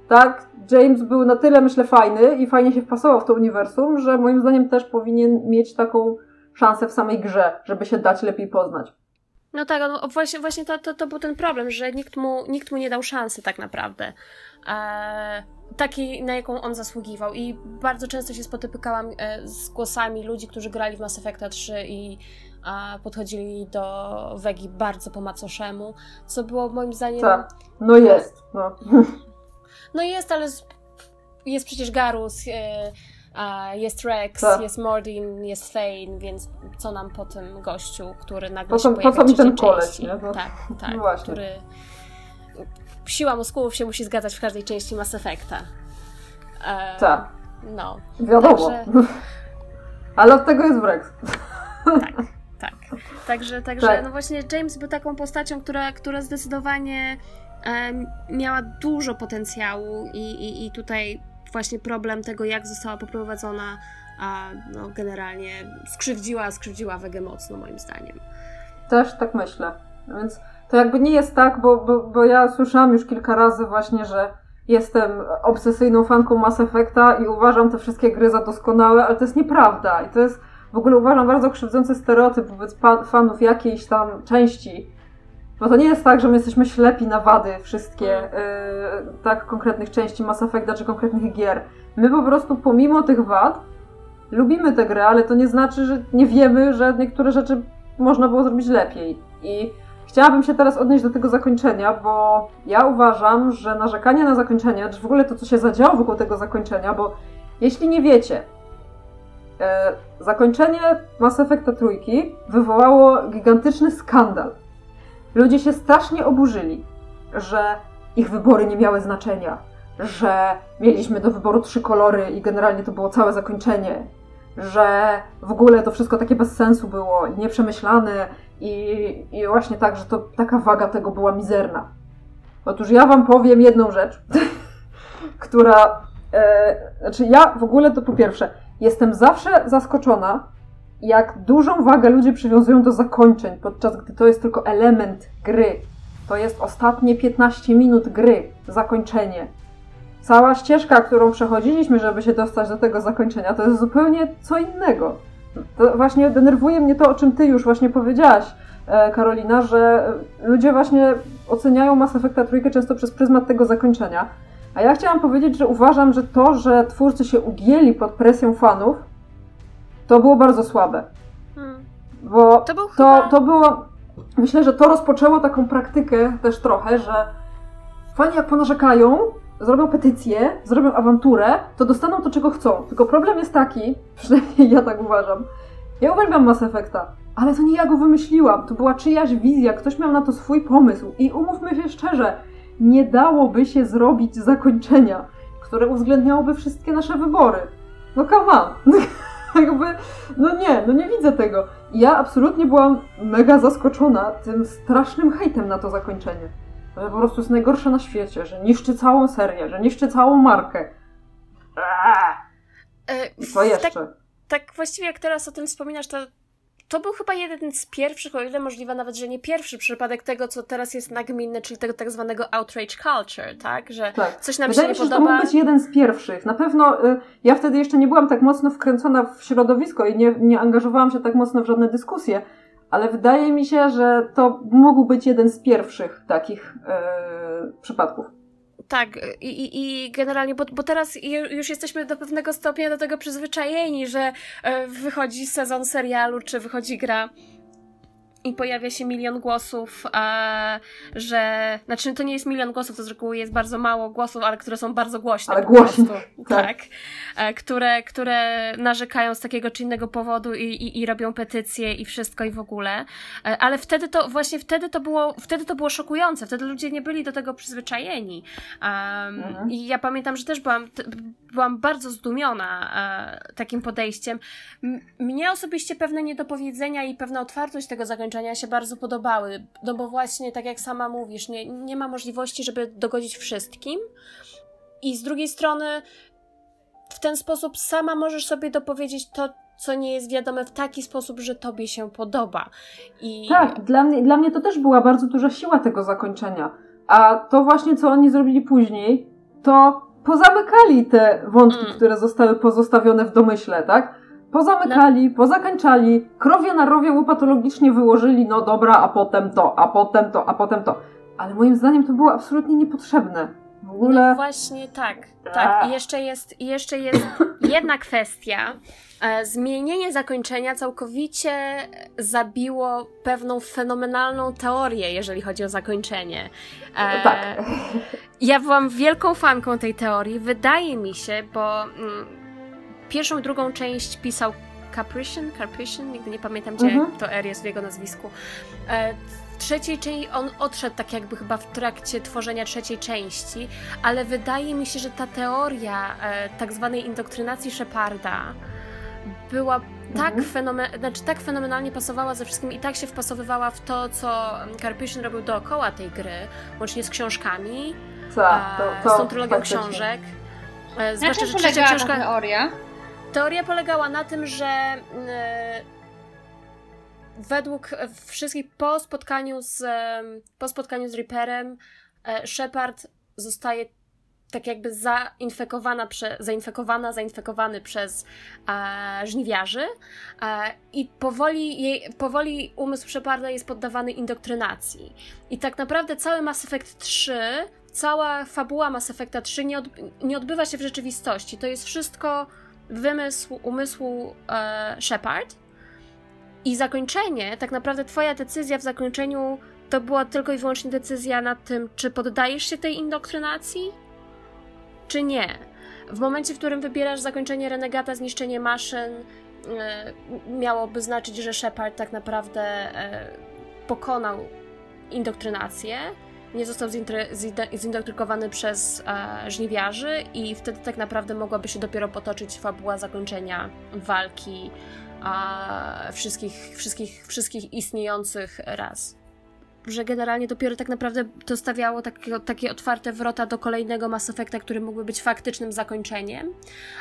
tak, James był na tyle, myślę, fajny i fajnie się wpasował w to uniwersum, że moim zdaniem też powinien mieć taką szansę w samej grze, żeby się dać lepiej poznać. No tak, no właśnie, właśnie to, to, to był ten problem, że nikt mu, nikt mu nie dał szansy tak naprawdę. E, takiej, na jaką on zasługiwał. I bardzo często się spotykałam e, z głosami ludzi, którzy grali w Mass Effecta 3 i podchodzili do Wegi bardzo po macoszemu, co było moim zdaniem... Tak. No jest, no. No jest, ale jest przecież Garus, e, a jest Rex, Tak. jest Mordin, jest Thane, więc co nam po tym gościu, który nagle Po się po pojawia co w mi ten koleś, nie? No. Tak, tak, No który... Siła mózgów się musi zgadzać w każdej części Mass Effecta. E, Tak. No, Wiadomo. Także- Ale od tego jest Wrex. tak. Także, także Tak. no właśnie James był taką postacią, która, która zdecydowanie miała dużo potencjału i, i, i tutaj właśnie problem tego, jak została poprowadzona, a no generalnie skrzywdziła, skrzywdziła Wegę mocno moim zdaniem. Też tak myślę. Więc to jakby nie jest tak, bo, bo, bo ja słyszałam już kilka razy właśnie, że jestem obsesyjną fanką Mass Effecta i uważam te wszystkie gry za doskonałe, ale to jest nieprawda. I to jest w ogóle uważam bardzo krzywdzący stereotyp wobec fanów jakiejś tam części. Bo to nie jest tak, że my jesteśmy ślepi na wady wszystkie yy, tak konkretnych części Mass Effecta czy konkretnych gier. My po prostu pomimo tych wad lubimy tę grę, ale to nie znaczy, że nie wiemy, że niektóre rzeczy można było zrobić lepiej. I chciałabym się teraz odnieść do tego zakończenia, bo ja uważam, że narzekanie na zakończenie, czy w ogóle to, co się zadziało wokół tego zakończenia, bo jeśli nie wiecie, zakończenie Mass Effecta trójki wywołało gigantyczny skandal. Ludzie się strasznie oburzyli, że ich wybory nie miały znaczenia, że mieliśmy do wyboru trzy kolory i generalnie to było całe zakończenie, że w ogóle to wszystko takie bez sensu było, nieprzemyślane i, i właśnie tak, że to taka waga tego była mizerna. Otóż ja wam powiem jedną rzecz, która, e, znaczy ja w ogóle to po pierwsze, jestem zawsze zaskoczona, jak dużą wagę ludzie przywiązują do zakończeń, podczas gdy to jest tylko element gry. To jest ostatnie 15 minut gry, zakończenie. Cała ścieżka, którą przechodziliśmy, żeby się dostać do tego zakończenia, to jest zupełnie co innego. To właśnie denerwuje mnie to, o czym ty już właśnie powiedziałaś, e, Karolina, że ludzie właśnie oceniają Mass Effecta trójkę często przez pryzmat tego zakończenia. A ja chciałam powiedzieć, że uważam, że to, że twórcy się ugięli pod presją fanów, to było bardzo słabe. Hmm. Bo To był to, chyba... to było. Myślę, że to rozpoczęło taką praktykę też trochę, że fani jak ponarzekają, zrobią petycję, zrobią awanturę, to dostaną to, czego chcą. Tylko problem jest taki, przynajmniej ja tak uważam. Ja uwielbiam Mass Effecta. ale to nie ja go wymyśliłam, to była czyjaś wizja, ktoś miał na to swój pomysł. I umówmy się szczerze, nie dałoby się zrobić zakończenia, które uwzględniałoby wszystkie nasze wybory. No come on. Jakby, no nie, no nie widzę tego. I ja absolutnie byłam mega zaskoczona tym strasznym hejtem na to zakończenie. Że po prostu jest najgorsze na świecie, że niszczy całą serię, że niszczy całą markę. Eee. I co jeszcze? Tak, tak właściwie jak teraz o tym wspominasz, to to był chyba jeden z pierwszych, o ile możliwe nawet, że nie pierwszy przypadek tego, co teraz jest nagminne, czyli tego tak zwanego outrage culture, tak? Że tak. coś nam Wydaje się nie się, podoba. że to mógł być jeden z pierwszych. Na pewno y, ja wtedy jeszcze nie byłam tak mocno wkręcona w środowisko i nie, nie angażowałam się tak mocno w żadne dyskusje, ale wydaje mi się, że to mógł być jeden z pierwszych takich y, przypadków. Tak, i, i, generalnie, bo, bo teraz już jesteśmy do pewnego stopnia do tego przyzwyczajeni, że e, wychodzi sezon serialu, czy wychodzi gra i pojawia się milion głosów, a, że. Znaczy, to nie jest milion głosów, to z reguły jest bardzo mało głosów, ale które są bardzo głośne. Ale głośne. Tak. tak. Które, które narzekają z takiego czy innego powodu i, i, i robią petycje i wszystko i w ogóle. E, ale wtedy to, właśnie wtedy to było, wtedy to było szokujące. Wtedy ludzie nie byli do tego przyzwyczajeni. Um, mhm. I ja pamiętam, że też byłam, byłam bardzo zdumiona e, takim podejściem. M mnie osobiście pewne niedopowiedzenia i pewna otwartość tego zakończenia zakończenia się bardzo podobały. No bo właśnie, tak jak sama mówisz, nie, nie ma możliwości, żeby dogodzić wszystkim. I z drugiej strony, w ten sposób sama możesz sobie dopowiedzieć to, co nie jest wiadome w taki sposób, że tobie się podoba. I... Tak, dla mnie, dla mnie to też była bardzo duża siła tego zakończenia. A to właśnie, co oni zrobili później, to pozamykali te wątki, mm. które zostały pozostawione w domyśle, tak? Pozamykali, no. pozakańczali, krowie na rowie łopatologicznie wyłożyli, no dobra, a potem to, a potem to, a potem to. Ale moim zdaniem to było absolutnie niepotrzebne. W ogóle... No właśnie tak, tak. I jeszcze jest, jeszcze jest jedna kwestia. E, zmienienie zakończenia całkowicie zabiło pewną fenomenalną teorię, jeżeli chodzi o zakończenie. E, tak. Ja byłam wielką fanką tej teorii. Wydaje mi się, bo mm, Pierwszą i drugą część pisał Caprician, Caprician, nigdy nie pamiętam, gdzie mhm. to R jest w jego nazwisku. E, w trzeciej części on odszedł tak jakby chyba w trakcie tworzenia trzeciej części, ale wydaje mi się, że ta teoria e, tak zwanej indoktrynacji Sheparda była tak, mhm. fenomen- znaczy, tak fenomenalnie pasowała ze wszystkim i tak się wpasowywała w to, co Carpation robił dookoła tej gry, łącznie z książkami, tak, to, to z tą trylogią książek. E, zwłaszcza, że trzecia książka... teoria? Teoria polegała na tym, że e, według wszystkich po spotkaniu z, po spotkaniu z Reaperem e, Shepard zostaje tak jakby zainfekowana, prze, zainfekowana, zainfekowany przez e, żniwiarzy e, i powoli, jej, powoli umysł Sheparda jest poddawany indoktrynacji. I tak naprawdę cały Mass Effect 3, cała fabuła Mass Effecta 3 nie, nie odbywa się w rzeczywistości. To jest wszystko wymysł umysłu e, Shepard. I zakończenie, tak naprawdę Twoja decyzja w zakończeniu to była tylko i wyłącznie decyzja nad tym, czy poddajesz się tej indoktrynacji, czy nie. W momencie, w którym wybierasz zakończenie renegata, zniszczenie maszyn, e, miałoby znaczyć, że Shepard tak naprawdę e, pokonał indoktrynację nie został zindoktrynkowany przez e, żniwiarzy i wtedy tak naprawdę mogłaby się dopiero potoczyć fabuła zakończenia walki e, wszystkich, wszystkich, wszystkich istniejących ras. Że generalnie dopiero tak naprawdę to stawiało takie, takie otwarte wrota do kolejnego Mass Effecta, który mógłby być faktycznym zakończeniem.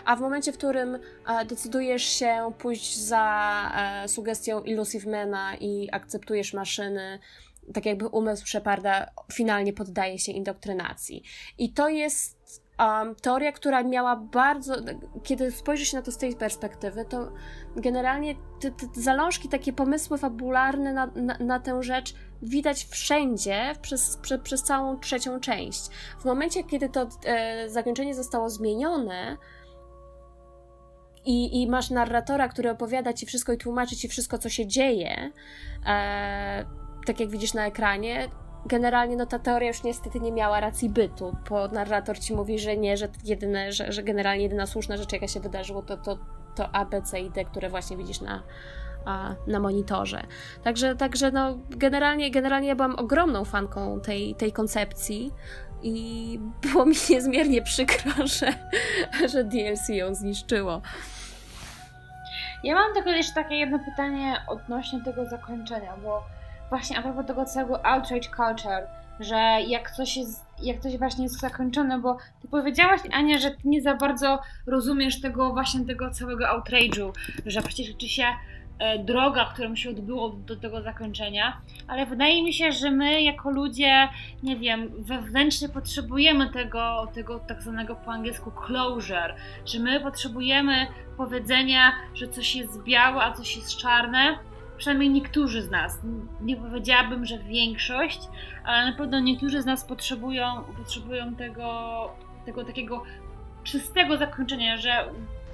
A w momencie, w którym e, decydujesz się pójść za e, sugestią Illusive Mana i akceptujesz maszyny, tak jakby umysł Sheparda finalnie poddaje się indoktrynacji. I to jest um, teoria, która miała bardzo. Kiedy spojrzy się na to z tej perspektywy, to generalnie te, te zalążki, takie pomysły fabularne na, na, na tę rzecz widać wszędzie przez, prze, przez całą trzecią część. W momencie, kiedy to e, zakończenie zostało zmienione, i, i masz narratora, który opowiada ci wszystko i tłumaczy ci wszystko, co się dzieje, e, tak jak widzisz na ekranie, generalnie no ta teoria już niestety nie miała racji bytu, bo narrator ci mówi, że nie, że jedyne, że, że generalnie jedyna słuszna rzecz, jaka się wydarzyła, to, to to A, B, C i D, które właśnie widzisz na, na monitorze. Także, także no, generalnie, generalnie ja byłam ogromną fanką tej, tej koncepcji i było mi niezmiernie przykro, że, że DLC ją zniszczyło. Ja mam tylko jeszcze takie jedno pytanie odnośnie tego zakończenia, bo właśnie a propos tego całego outrage culture, że jak coś jest, jak coś właśnie jest zakończone, bo ty powiedziałaś, Ania, że ty nie za bardzo rozumiesz tego właśnie tego całego outrage'u, że przecież liczy się e, droga, którą się odbyło do tego zakończenia, ale wydaje mi się, że my jako ludzie, nie wiem, wewnętrznie potrzebujemy tego, tego tak zwanego po angielsku closure, że my potrzebujemy powiedzenia, że coś jest białe, a coś jest czarne, przynajmniej niektórzy z nas. Nie powiedziałabym, że większość, ale na pewno niektórzy z nas potrzebują, potrzebują tego, tego takiego czystego zakończenia, że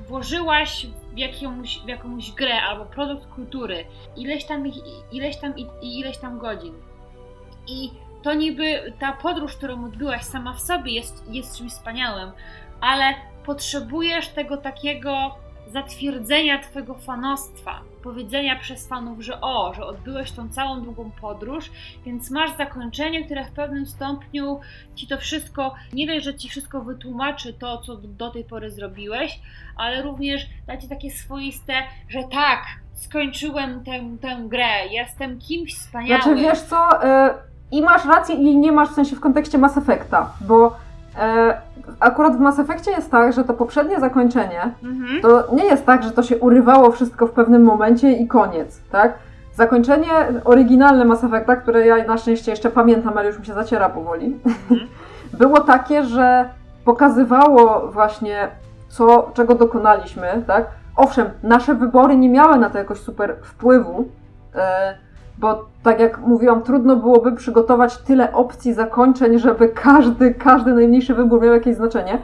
włożyłaś w jakąś, w jakąś grę albo produkt kultury ileś tam, ileś tam i, i ileś tam godzin. I to niby ta podróż, którą odbyłaś sama w sobie jest, jest czymś wspaniałym, ale potrzebujesz tego takiego zatwierdzenia Twojego fanostwa, powiedzenia przez fanów, że o, że odbyłeś tą całą długą podróż, więc masz zakończenie, które w pewnym stopniu Ci to wszystko, nie dość, że Ci wszystko wytłumaczy to, co do tej pory zrobiłeś, ale również da Ci takie swoiste, że tak, skończyłem tę, tę grę, jestem kimś wspaniałym. Znaczy wiesz co, yy, i masz rację i nie masz w sensie w kontekście Mass Effecta, bo akurat w Mass Effectie jest tak, że to poprzednie zakończenie mhm. to nie jest tak, że to się urywało wszystko w pewnym momencie i koniec, tak? Zakończenie oryginalne Mass Effecta, które ja na szczęście jeszcze pamiętam, ale już mi się zaciera powoli, mhm. było takie, że pokazywało właśnie co, czego dokonaliśmy, tak? Owszem, nasze wybory nie miały na to jakoś super wpływu, e, bo tak jak mówiłam, trudno byłoby przygotować tyle opcji zakończeń, żeby każdy, każdy najmniejszy wybór miał jakieś znaczenie,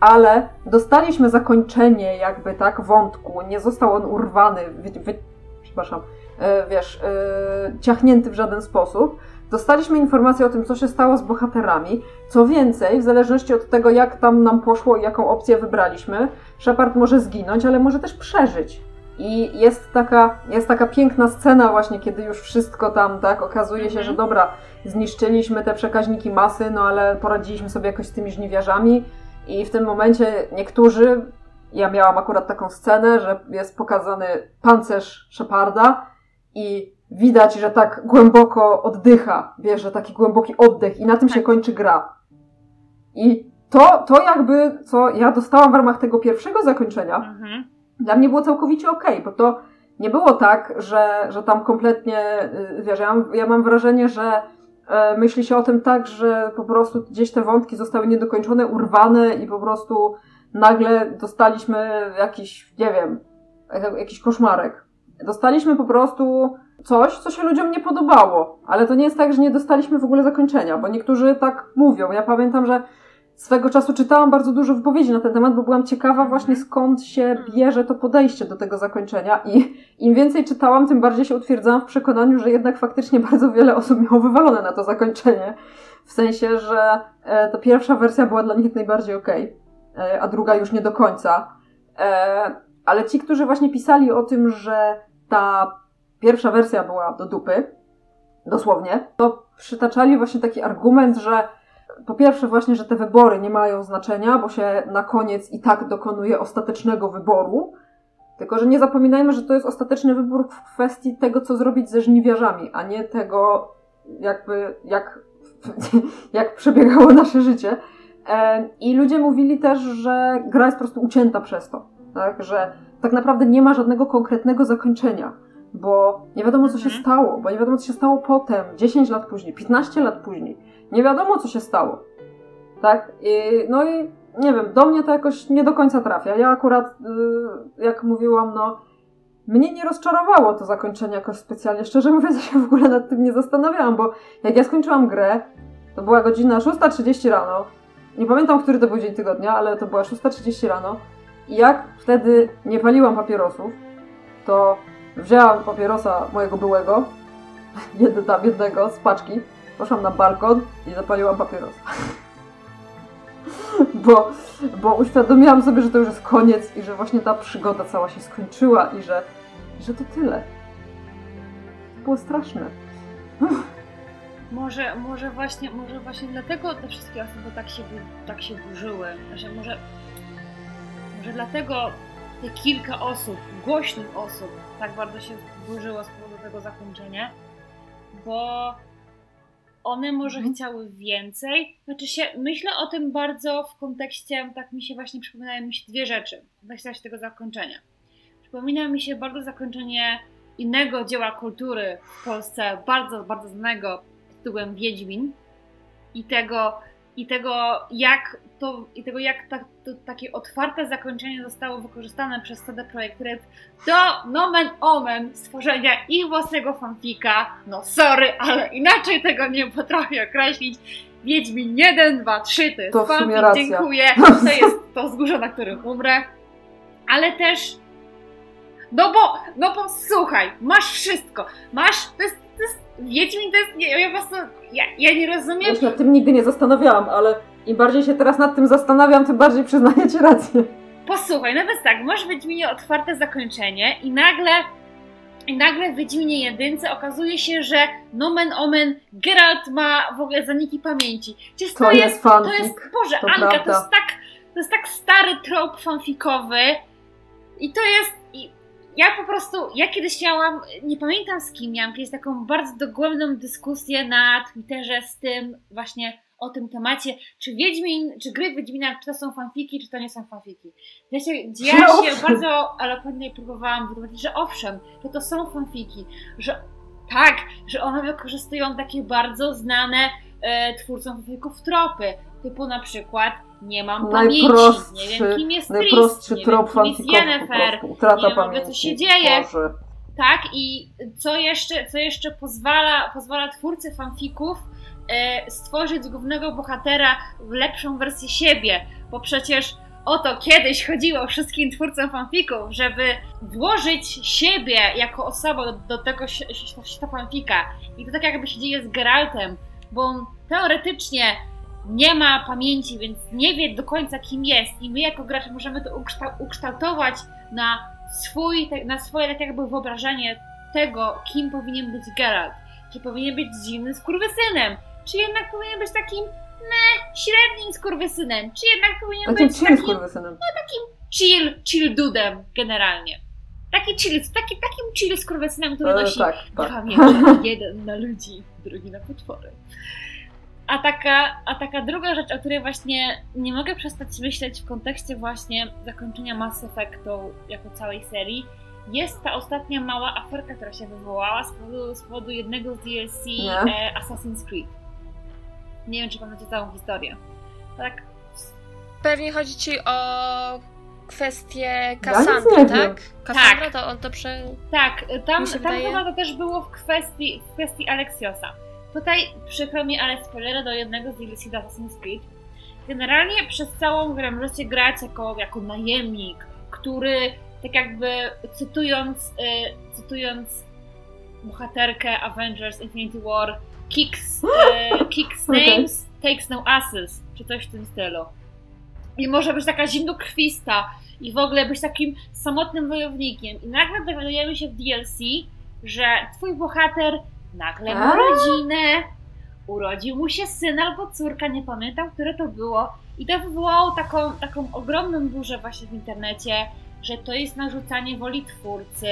ale dostaliśmy zakończenie jakby tak wątku, nie został on urwany, wy, wy, przepraszam, e, wiesz, e, ciachnięty w żaden sposób. Dostaliśmy informację o tym, co się stało z bohaterami. Co więcej, w zależności od tego, jak tam nam poszło i jaką opcję wybraliśmy, Shepard może zginąć, ale może też przeżyć. I jest taka, jest taka piękna scena właśnie, kiedy już wszystko tam, tak, okazuje się, że mhm. dobra, zniszczyliśmy te przekaźniki masy, no ale poradziliśmy sobie jakoś z tymi żniwiarzami i w tym momencie niektórzy, ja miałam akurat taką scenę, że jest pokazany pancerz Sheparda i widać, że tak głęboko oddycha, bierze taki głęboki oddech i na tym się tak. kończy gra. I to, to jakby, co ja dostałam w ramach tego pierwszego zakończenia, mhm dla mnie było całkowicie okej, bo to nie było tak, że, że tam kompletnie, y, wiesz, ja mam, ja mam wrażenie, że e, myśli się o tym tak, że po prostu gdzieś te wątki zostały niedokończone, urwane i po prostu nagle dostaliśmy jakiś, nie wiem, jakiś koszmarek. Dostaliśmy po prostu coś, co się ludziom nie podobało, ale to nie jest tak, że nie dostaliśmy w ogóle zakończenia, bo niektórzy tak mówią. Ja pamiętam, że swego czasu czytałam bardzo dużo wypowiedzi na ten temat, bo byłam ciekawa właśnie skąd się bierze to podejście do tego zakończenia i im więcej czytałam, tym bardziej się utwierdzałam w przekonaniu, że jednak faktycznie bardzo wiele osób miało wywalone na to zakończenie. W sensie, że e, ta pierwsza wersja była dla nich jak najbardziej okej, okay, e, a druga już nie do końca. E, ale ci, którzy właśnie pisali o tym, że ta pierwsza wersja była do dupy, dosłownie, to przytaczali właśnie taki argument, że po pierwsze właśnie, że te wybory nie mają znaczenia, bo się na koniec i tak dokonuje ostatecznego wyboru. Tylko, że nie zapominajmy, że to jest ostateczny wybór w kwestii tego, co zrobić ze żniwiarzami, a nie tego, jakby, jak, jak przebiegało nasze życie. I ludzie mówili też, że gra jest po prostu ucięta przez to. Tak? Że tak naprawdę nie ma żadnego konkretnego zakończenia, bo nie wiadomo, co się mhm. stało, bo nie wiadomo, co się stało potem, 10 lat później, 15 lat później. Nie wiadomo, co się stało. Tak? I, no i nie wiem, do mnie to jakoś nie do końca trafia. Ja akurat, yy, jak mówiłam, no, mnie nie rozczarowało to zakończenie jakoś specjalnie. Szczerze mówiąc, ja się w ogóle nad tym nie zastanawiałam, bo jak ja skończyłam grę, to była godzina 6.30 rano. Nie pamiętam, który to był dzień tygodnia, ale to była 6.30 rano. I jak wtedy nie paliłam papierosów, to wzięłam papierosa mojego byłego, jednego z paczki, Poszłam na balkon i zapaliłam papierosa. bo, bo uświadomiłam sobie, że to już jest koniec i że właśnie ta przygoda cała się skończyła i że, że to tyle. To było straszne. Może, może, właśnie, może właśnie dlatego te wszystkie osoby tak się, tak się burzyły. Znaczy może, może dlatego te kilka osób, głośnych osób, tak bardzo się burzyło z powodu tego zakończenia, bo one może Mhm. chciały więcej. Znaczy się, myślę o tym bardzo w kontekście, tak mi się właśnie przypominają mi się dwie rzeczy w kontekście tego zakończenia. Przypomina mi się bardzo zakończenie innego dzieła kultury w Polsce, bardzo, bardzo znanego tytułem Wiedźmin i tego, i tego jak to, i tego jak ta, to, takie otwarte zakończenie zostało wykorzystane przez CD Projekt Red do nomen omen stworzenia ich własnego fanfika. No sorry, ale inaczej tego nie potrafię określić. Wiedźmin 1, 2, 3 to jest To racja. dziękuję. To jest to wzgórze, na którym umrę. Ale też no bo, no bo słuchaj, masz wszystko. Masz, to jest, to jest Wiedźmin to jest, ja, ja po prostu, ja, ja nie rozumiem, Ja się nad tym nigdy nie zastanawiałam, ale im bardziej się teraz nad tym zastanawiam, tym bardziej przyznaję ci rację. Posłuchaj, nawet tak, masz w Wiedźminie otwarte zakończenie i nagle i nagle w Wiedźminie jedynce okazuje się, że nomen omen Geralt ma w ogóle zaniki pamięci. Przecież To jest to fanfic, jest, Boże, to Anka, to jest tak, to jest tak stary trop fanfikowy i to jest, ja po prostu, ja kiedyś miałam, nie pamiętam z kim, miałam kiedyś taką bardzo dogłębną dyskusję na Twitterze z tym właśnie o tym temacie, czy Wiedźmin, czy gry Wiedźmina, czy to są fanfiki, czy to nie są fanfiki. Ja się, ja No się bardzo elokwentnie próbowałam wytłumaczyć, że owszem, że to są fanfiki, że tak, że one wykorzystują takie bardzo znane e, twórcom fanfików tropy, typu na przykład nie mam pamięci, nie wiem Najprostszy- kim jest Najprostszy Tris, nie trop wiem kim jest Yennefer. Utrata nie wiem pamięci. co się dzieje. Boże. tak, i co jeszcze, co jeszcze pozwala, pozwala twórcy fanfików e, stworzyć głównego bohatera w lepszą wersję siebie, bo przecież o to kiedyś chodziło wszystkim twórcom fanfików, żeby włożyć siebie jako osobę do, do tego świata fanfika. I to tak jakby się dzieje z Geraltem, bo on teoretycznie nie ma pamięci, więc nie wie do końca kim jest i my jako gracze możemy to ukształ- ukształtować na swój, na swoje tak jakby wyobrażenie tego, kim powinien być Geralt. Czy powinien być zimnym skurwysynem, czy jednak powinien być takim meh, średnim skurwysynem, czy jednak powinien Takim być chill takim skurwysynem. chill, chill dudem generalnie. Taki chill, taki, takim chill skurwysynem, który E, nosi tak, tak. pamięć jeden na ludzi, drugi na potwory. A taka, a taka druga rzecz, o której właśnie nie mogę przestać myśleć w kontekście właśnie zakończenia Mass Effectu jako całej serii, jest ta ostatnia mała aferka, która się wywołała z powodu, z powodu jednego z DLC Nie. e, Assassin's Creed. Nie wiem, czy pamiętacie całą historię. Tak, Pewnie chodzi ci o kwestię Ja nie tak? Cassandra to on to prze... Tak, tam, tam wydaje- chyba to też było w kwestii, w kwestii Alexiosa. Tutaj przykro mi, ale spoilery do jednego z DLC do Assassin's Creed. Generalnie przez całą grę możecie grać jako, jako najemnik, który tak jakby cytując, y, cytując bohaterkę Avengers Infinity War kicks, y, kicks names, takes no asses, czy coś w tym stylu. I może być taka zimnokrwista i w ogóle być takim samotnym wojownikiem. I nagle dowiadujemy się w DLC, że twój bohater nagle ma rodzinę, urodził mu się syn albo córka, nie pamiętam, które to było. I to wywołało taką, taką ogromną burzę właśnie w internecie, że to jest narzucanie woli twórcy,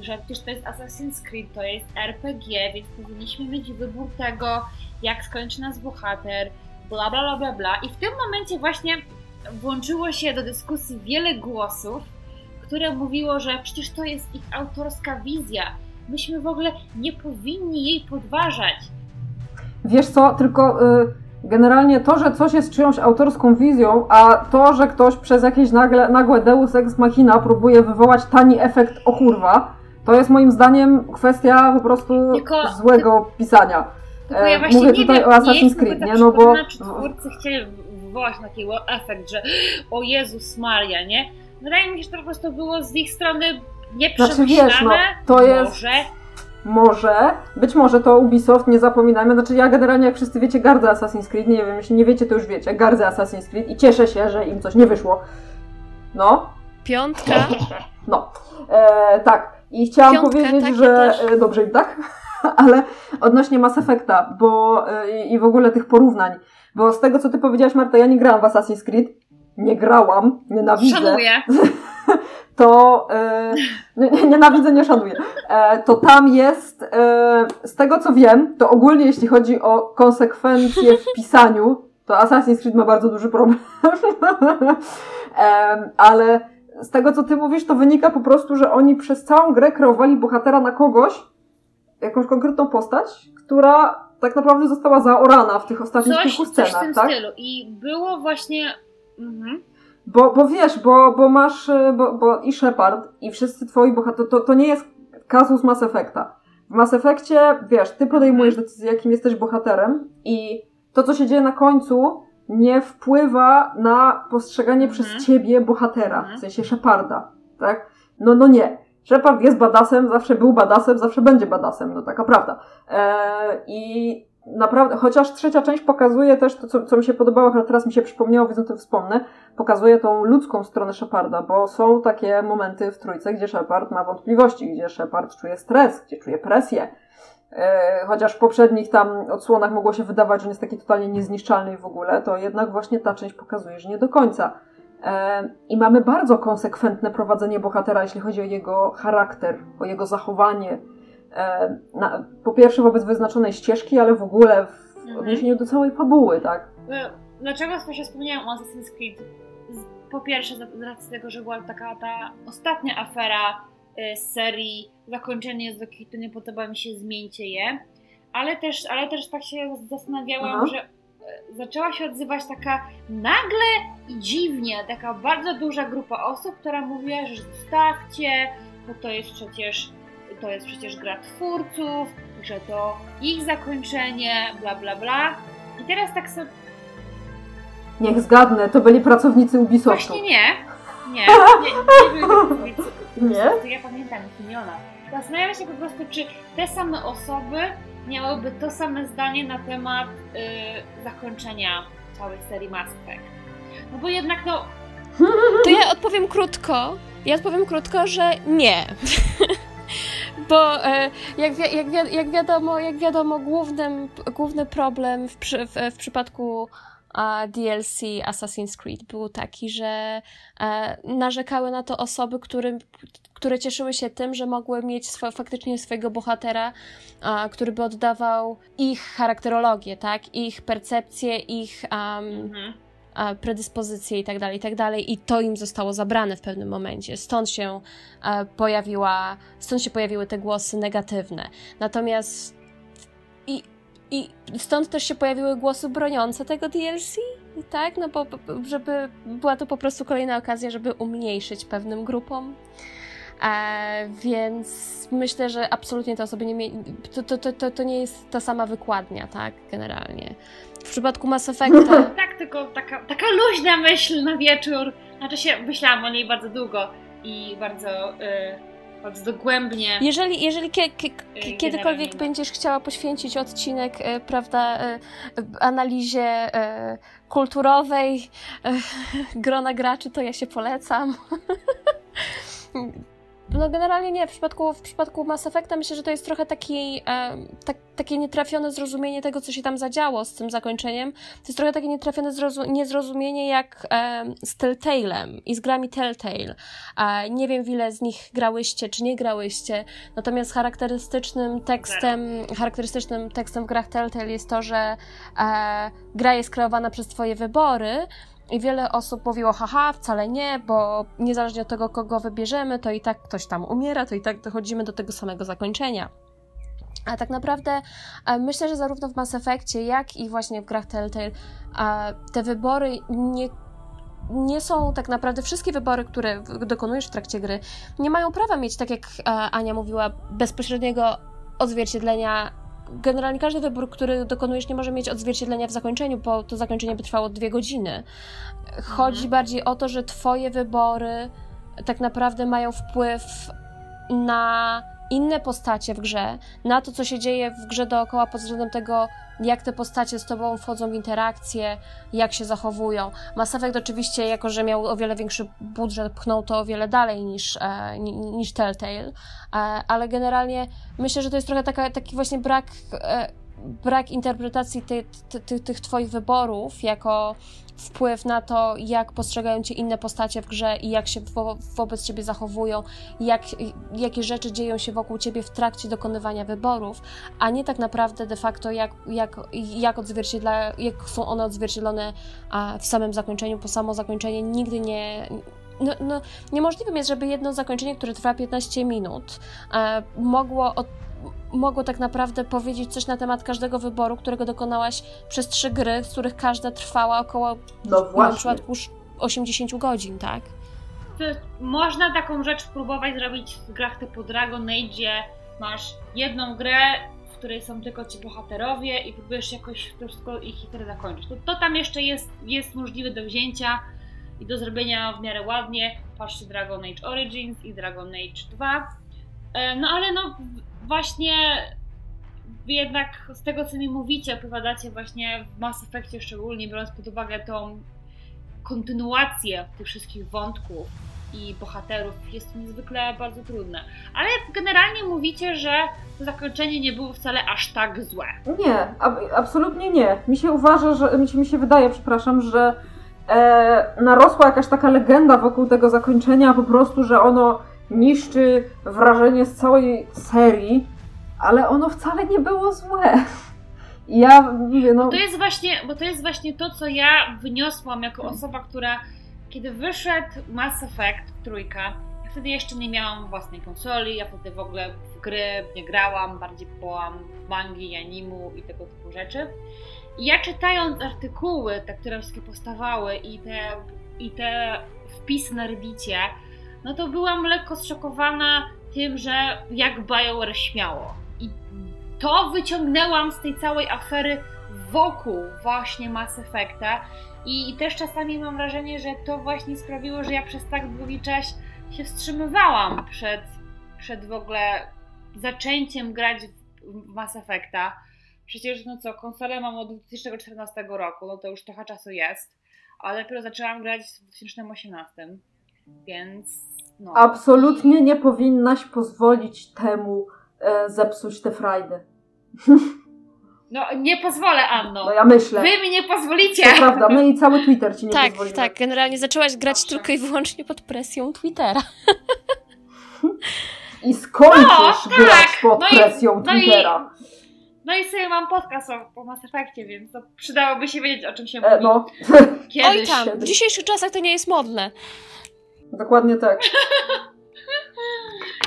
że przecież to jest Assassin's Creed, to jest RPG, więc powinniśmy mieć wybór tego, jak skończy nas bohater, bla bla bla bla bla. I w tym momencie właśnie włączyło się do dyskusji wiele głosów, które mówiło, że przecież to jest ich autorska wizja. Myśmy w ogóle nie powinni jej podważać. Wiesz co, tylko y, generalnie to, że coś jest czyjąś autorską wizją, a to, że ktoś przez jakieś nagle, nagłe deus ex machina próbuje wywołać tani efekt o kurwa, to jest moim zdaniem kwestia po prostu Tylko- złego pisania. Tylko E, ja właśnie mówię nie tutaj wiem, o nie Assassin's jestem Creed, nie? No bo- przekonana, czy twórcy chcieli wywołać taki efekt, że o Jezus Maria, nie? Wydaje mi się, że to po prostu było z ich strony Znaczy wiesz, no, to jest- Może, może, być może to Ubisoft, nie zapominajmy, znaczy ja generalnie, jak wszyscy wiecie, gardzę Assassin's Creed, nie wiem, jeśli nie wiecie, to już wiecie, gardzę Assassin's Creed i cieszę się, że im coś nie wyszło. No, Piątka. no, e, tak. I chciałam Piątkę, powiedzieć, tak, ja że e, dobrze im tak, ale odnośnie Mass Effecta, bo e, i w ogóle tych porównań, bo z tego, co ty powiedziałaś, Marta, ja nie grałam w Assassin's Creed, nie grałam, nienawidzę Szanuję. to e, nie, nie- nienawidzę, nie szanuję. E, to tam jest, e, z tego co wiem, to ogólnie jeśli chodzi o konsekwencje w pisaniu, to Assassin's Creed ma bardzo duży problem. Em, ale z tego co ty mówisz, to wynika po prostu, że oni przez całą grę kreowali bohatera na kogoś, jakąś konkretną postać, która tak naprawdę została zaorana w tych ostatnich Coś, kilku coś w scenach, tym tak? stylu. I było właśnie... Mhm. Bo, bo wiesz, bo, bo masz, e, bo, bo i Shepard, i wszyscy twoi bohaterowie, to, to nie jest kazus Mass Effecta. W Mass Effectie, wiesz, ty podejmujesz decyzję, jakim jesteś bohaterem i to, co się dzieje na końcu, nie wpływa na postrzeganie Mhm. przez ciebie bohatera, Mhm. w sensie Sheparda, tak? No, no nie. Shepard jest badasem, zawsze był badasem, zawsze będzie badasem, no taka prawda. Eee, I naprawdę, chociaż trzecia część pokazuje też to, co, co mi się podobało, ale teraz mi się przypomniało, więc o tym wspomnę, pokazuje tą ludzką stronę Sheparda, bo są takie momenty w trójce, gdzie Shepard ma wątpliwości, gdzie Shepard czuje stres, gdzie czuje presję. E, Chociaż w poprzednich tam odsłonach mogło się wydawać, że on jest taki totalnie niezniszczalny w ogóle, to jednak właśnie ta część pokazuje, że nie do końca. E, I mamy bardzo konsekwentne prowadzenie bohatera, jeśli chodzi o jego charakter, o jego zachowanie. E, Na, po pierwsze wobec wyznaczonej ścieżki, ale w ogóle w Mhm. odniesieniu do całej fabuły, tak? Dlaczego właśnie wspomniałam o Assassin's Creed? Po pierwsze, z racji tego, że była taka ta ostatnia afera e, z serii Zakończenie jest do kitu, nie podoba mi się, zmieńcie je. Ale też, ale też tak się zastanawiałam, Aha. że e, zaczęła się odzywać taka nagle i dziwnie, taka bardzo duża grupa osób, która mówiła, że zostawcie, bo to jest przecież to jest przecież gra twórców, że to ich zakończenie, bla bla bla. I teraz tak sobie Niech zgadnę, to byli pracownicy Ubisoftu. Właśnie nie. Nie, nie, nie Nie? To ja pamiętam ich imiona. Zastanawiam się po prostu, czy te same osoby miałyby to same zdanie na temat y, zakończenia całej serii Mass Effect. No bo jednak no, To ja odpowiem krótko. Ja odpowiem krótko, że nie. Bo e, jak, wi- jak, wi- jak wiadomo, jak wiadomo głównym, główny problem w, przy, w, w przypadku a, DLC Assassin's Creed był taki, że e, narzekały na to osoby, którym, które cieszyły się tym, że mogły mieć swo, faktycznie swojego bohatera, a, który by oddawał ich charakterologię, tak? Ich percepcję, ich am, mhm. Predyspozycje i tak dalej, i tak. I to im zostało zabrane w pewnym momencie. Stąd się pojawiła, stąd się pojawiły te głosy negatywne. Natomiast i, i stąd też się pojawiły głosy broniące tego DLC, tak? No bo- żeby była to po prostu kolejna okazja, żeby umniejszyć pewnym grupom. E, więc myślę, że absolutnie te osoby nie mieli. To, to, to, to, to nie jest ta sama wykładnia, tak? Generalnie. W przypadku Mass Effecta. tak tylko taka, taka luźna myśl na wieczór. Znaczy się, myślałam o niej bardzo długo i bardzo, y, bardzo dogłębnie. Jeżeli, jeżeli Generalnie kiedykolwiek no. będziesz chciała poświęcić odcinek, e, prawda, analizie kulturowej grona graczy, to ja się polecam. No generalnie nie, w przypadku, w przypadku Mass Effecta myślę, że to jest trochę taki, e, tak, takie nietrafione zrozumienie tego, co się tam zadziało z tym zakończeniem. To jest trochę takie nietrafione zrozu- niezrozumienie jak e, z Telltale'em i z grami Telltale. E, nie wiem, ile z nich grałyście, czy nie grałyście, natomiast charakterystycznym tekstem, charakterystycznym tekstem w grach Telltale jest to, że e, gra jest kreowana przez twoje wybory, i wiele osób mówiło, haha, wcale nie, bo niezależnie od tego, kogo wybierzemy, to i tak ktoś tam umiera, to i tak dochodzimy do tego samego zakończenia. A tak naprawdę e, myślę, że zarówno w Mass Effectie, jak i właśnie w grach Telltale te wybory nie, nie są tak naprawdę wszystkie wybory, które dokonujesz w trakcie gry, nie mają prawa mieć, tak jak e, Ania mówiła, bezpośredniego odzwierciedlenia generalnie każdy wybór, który dokonujesz, nie może mieć odzwierciedlenia w zakończeniu, bo to zakończenie by trwało dwie godziny. Chodzi bardziej o to, że Twoje wybory tak naprawdę mają wpływ na inne postacie w grze, na to, co się dzieje w grze dookoła pod względem tego, jak te postacie z tobą wchodzą w interakcje, jak się zachowują. Mass Effect oczywiście, jako że miał o wiele większy budżet, pchnął to o wiele dalej niż, e, niż Telltale, e, ale generalnie myślę, że to jest trochę taka, taki właśnie brak, e, brak interpretacji ty, ty, ty, tych twoich wyborów jako wpływ na to, jak postrzegają cię inne postacie w grze i jak się wo wobec ciebie zachowują, jak, jakie rzeczy dzieją się wokół ciebie w trakcie dokonywania wyborów, a nie tak naprawdę de facto jak, jak, jak, odzwierciedla, jak są one odzwierciedlone w samym zakończeniu, bo samo zakończenie nigdy nie, no, no, niemożliwym jest, żeby jedno zakończenie, które trwa 15 minut, e, mogło od, mogło tak naprawdę powiedzieć coś na temat każdego wyboru, którego dokonałaś przez trzy gry, z których każda trwała około no na przykład 80 godzin, tak? To można taką rzecz próbować zrobić w grach typu Dragon Age, gdzie masz jedną grę, w której są tylko ci bohaterowie i próbujesz jakoś to wszystko ich historię zakończyć. To, to tam jeszcze jest, jest możliwe do wzięcia i do zrobienia w miarę ładnie. Patrzcie Dragon Age Origins i Dragon Age 2. E, no ale no właśnie jednak z tego, co mi mówicie, opowiadacie właśnie w Mass Effectie szczególnie, biorąc pod uwagę tą kontynuację tych wszystkich wątków i bohaterów, jest to niezwykle bardzo trudne. Ale generalnie mówicie, że to zakończenie nie było wcale aż tak złe. Nie, ab absolutnie nie. Mi się uważa, że mi się, mi się wydaje, przepraszam, że e, narosła jakaś taka legenda wokół tego zakończenia, po prostu, że ono niszczy wrażenie z całej serii, ale ono wcale nie było złe. Ja mówię, no. Bo to jest właśnie, bo to jest właśnie to, co ja wyniosłam jako osoba, która kiedy wyszedł Mass Effect trójka, ja wtedy jeszcze nie miałam własnej konsoli, ja wtedy w ogóle w gry nie grałam, bardziej byłam w mangi, animu i tego typu rzeczy. I ja czytając artykuły, te, które wszystkie powstawały i te, i te wpisy na Reddicie, no to byłam lekko zszokowana tym, że jak BioWare śmiało. I to wyciągnęłam z tej całej afery wokół właśnie Mass Effecta i też czasami mam wrażenie, że to właśnie sprawiło, że ja przez tak długi czas się wstrzymywałam przed, przed w ogóle zaczęciem grać w Mass Effecta. Przecież, no co, konsolę mam od 2014 roku, no to już trochę czasu jest, ale dopiero zaczęłam grać w 2018, więc no. Absolutnie nie powinnaś pozwolić temu e, zepsuć te frajdy. No nie pozwolę, Anno. No ja myślę. Wy mi nie pozwolicie. To prawda, my i cały Twitter ci nie tak, pozwolimy. Tak, generalnie zaczęłaś grać Proszę. tylko i wyłącznie pod presją Twittera. I skończysz no, grać tak. pod no presją i, Twittera. No i, no i sobie mam podcast o, o Mass Effectie, więc to przydałoby się wiedzieć, o czym się e, mówi. No. Kiedyś. Oj tam, w dzisiejszych czasach to nie jest modne. Dokładnie tak.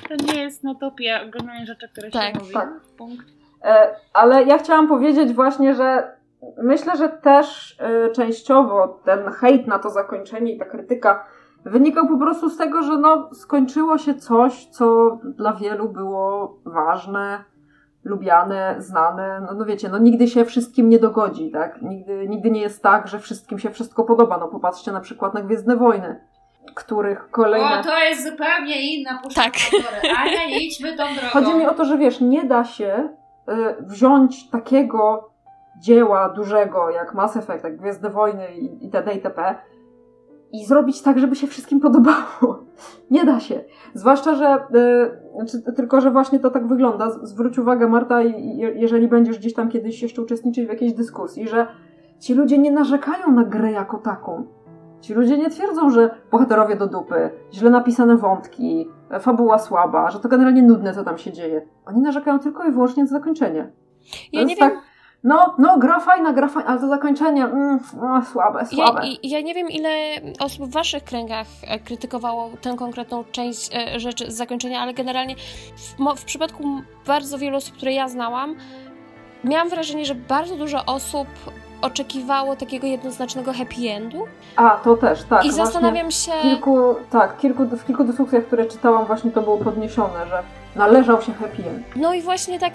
to nie jest notopia oglądanie rzeczy, które tak, się mówi. Tak. Punkt. E, ale ja chciałam powiedzieć właśnie, że myślę, że też e, częściowo ten hejt na to zakończenie i ta krytyka wynikał po prostu z tego, że no, skończyło się coś, co dla wielu było ważne, lubiane, znane. No, no wiecie, no nigdy się wszystkim nie dogodzi, tak? Nigdy, nigdy nie jest tak, że wszystkim się wszystko podoba. No popatrzcie na przykład na Gwiezdne Wojny których kolejne... O, to jest zupełnie inna puszka tak. Ania, nie idźmy tą drogą. Chodzi mi o to, że wiesz, nie da się y, wziąć takiego dzieła dużego jak Mass Effect, jak Gwiezdne Wojny i, itd. itp. i zrobić tak, żeby się wszystkim podobało. Nie da się. Zwłaszcza, że y, tylko, że właśnie to tak wygląda. Zwróć uwagę, Marta, jeżeli będziesz gdzieś tam kiedyś jeszcze uczestniczyć w jakiejś dyskusji, że ci ludzie nie narzekają na grę jako taką Ci ludzie nie twierdzą, że bohaterowie do dupy, źle napisane wątki, fabuła słaba, że to generalnie nudne, co tam się dzieje. Oni narzekają tylko i wyłącznie na zakończenie. Ja nie tak, wiem. No, no, gra fajna, gra fajna, ale to zakończenie, mm, no, słabe, słabe. Ja, ja, nie wiem, ile osób w waszych kręgach e, krytykowało tę konkretną część e, rzeczy z zakończenia, ale generalnie w, w przypadku bardzo wielu osób, które ja znałam, miałam wrażenie, że bardzo dużo osób oczekiwało takiego jednoznacznego happy endu. A, to też, tak. I zastanawiam się... Kilku, tak, kilku, w kilku dyskusjach, które czytałam, właśnie to było podniesione, że należał się happy end. No i właśnie tak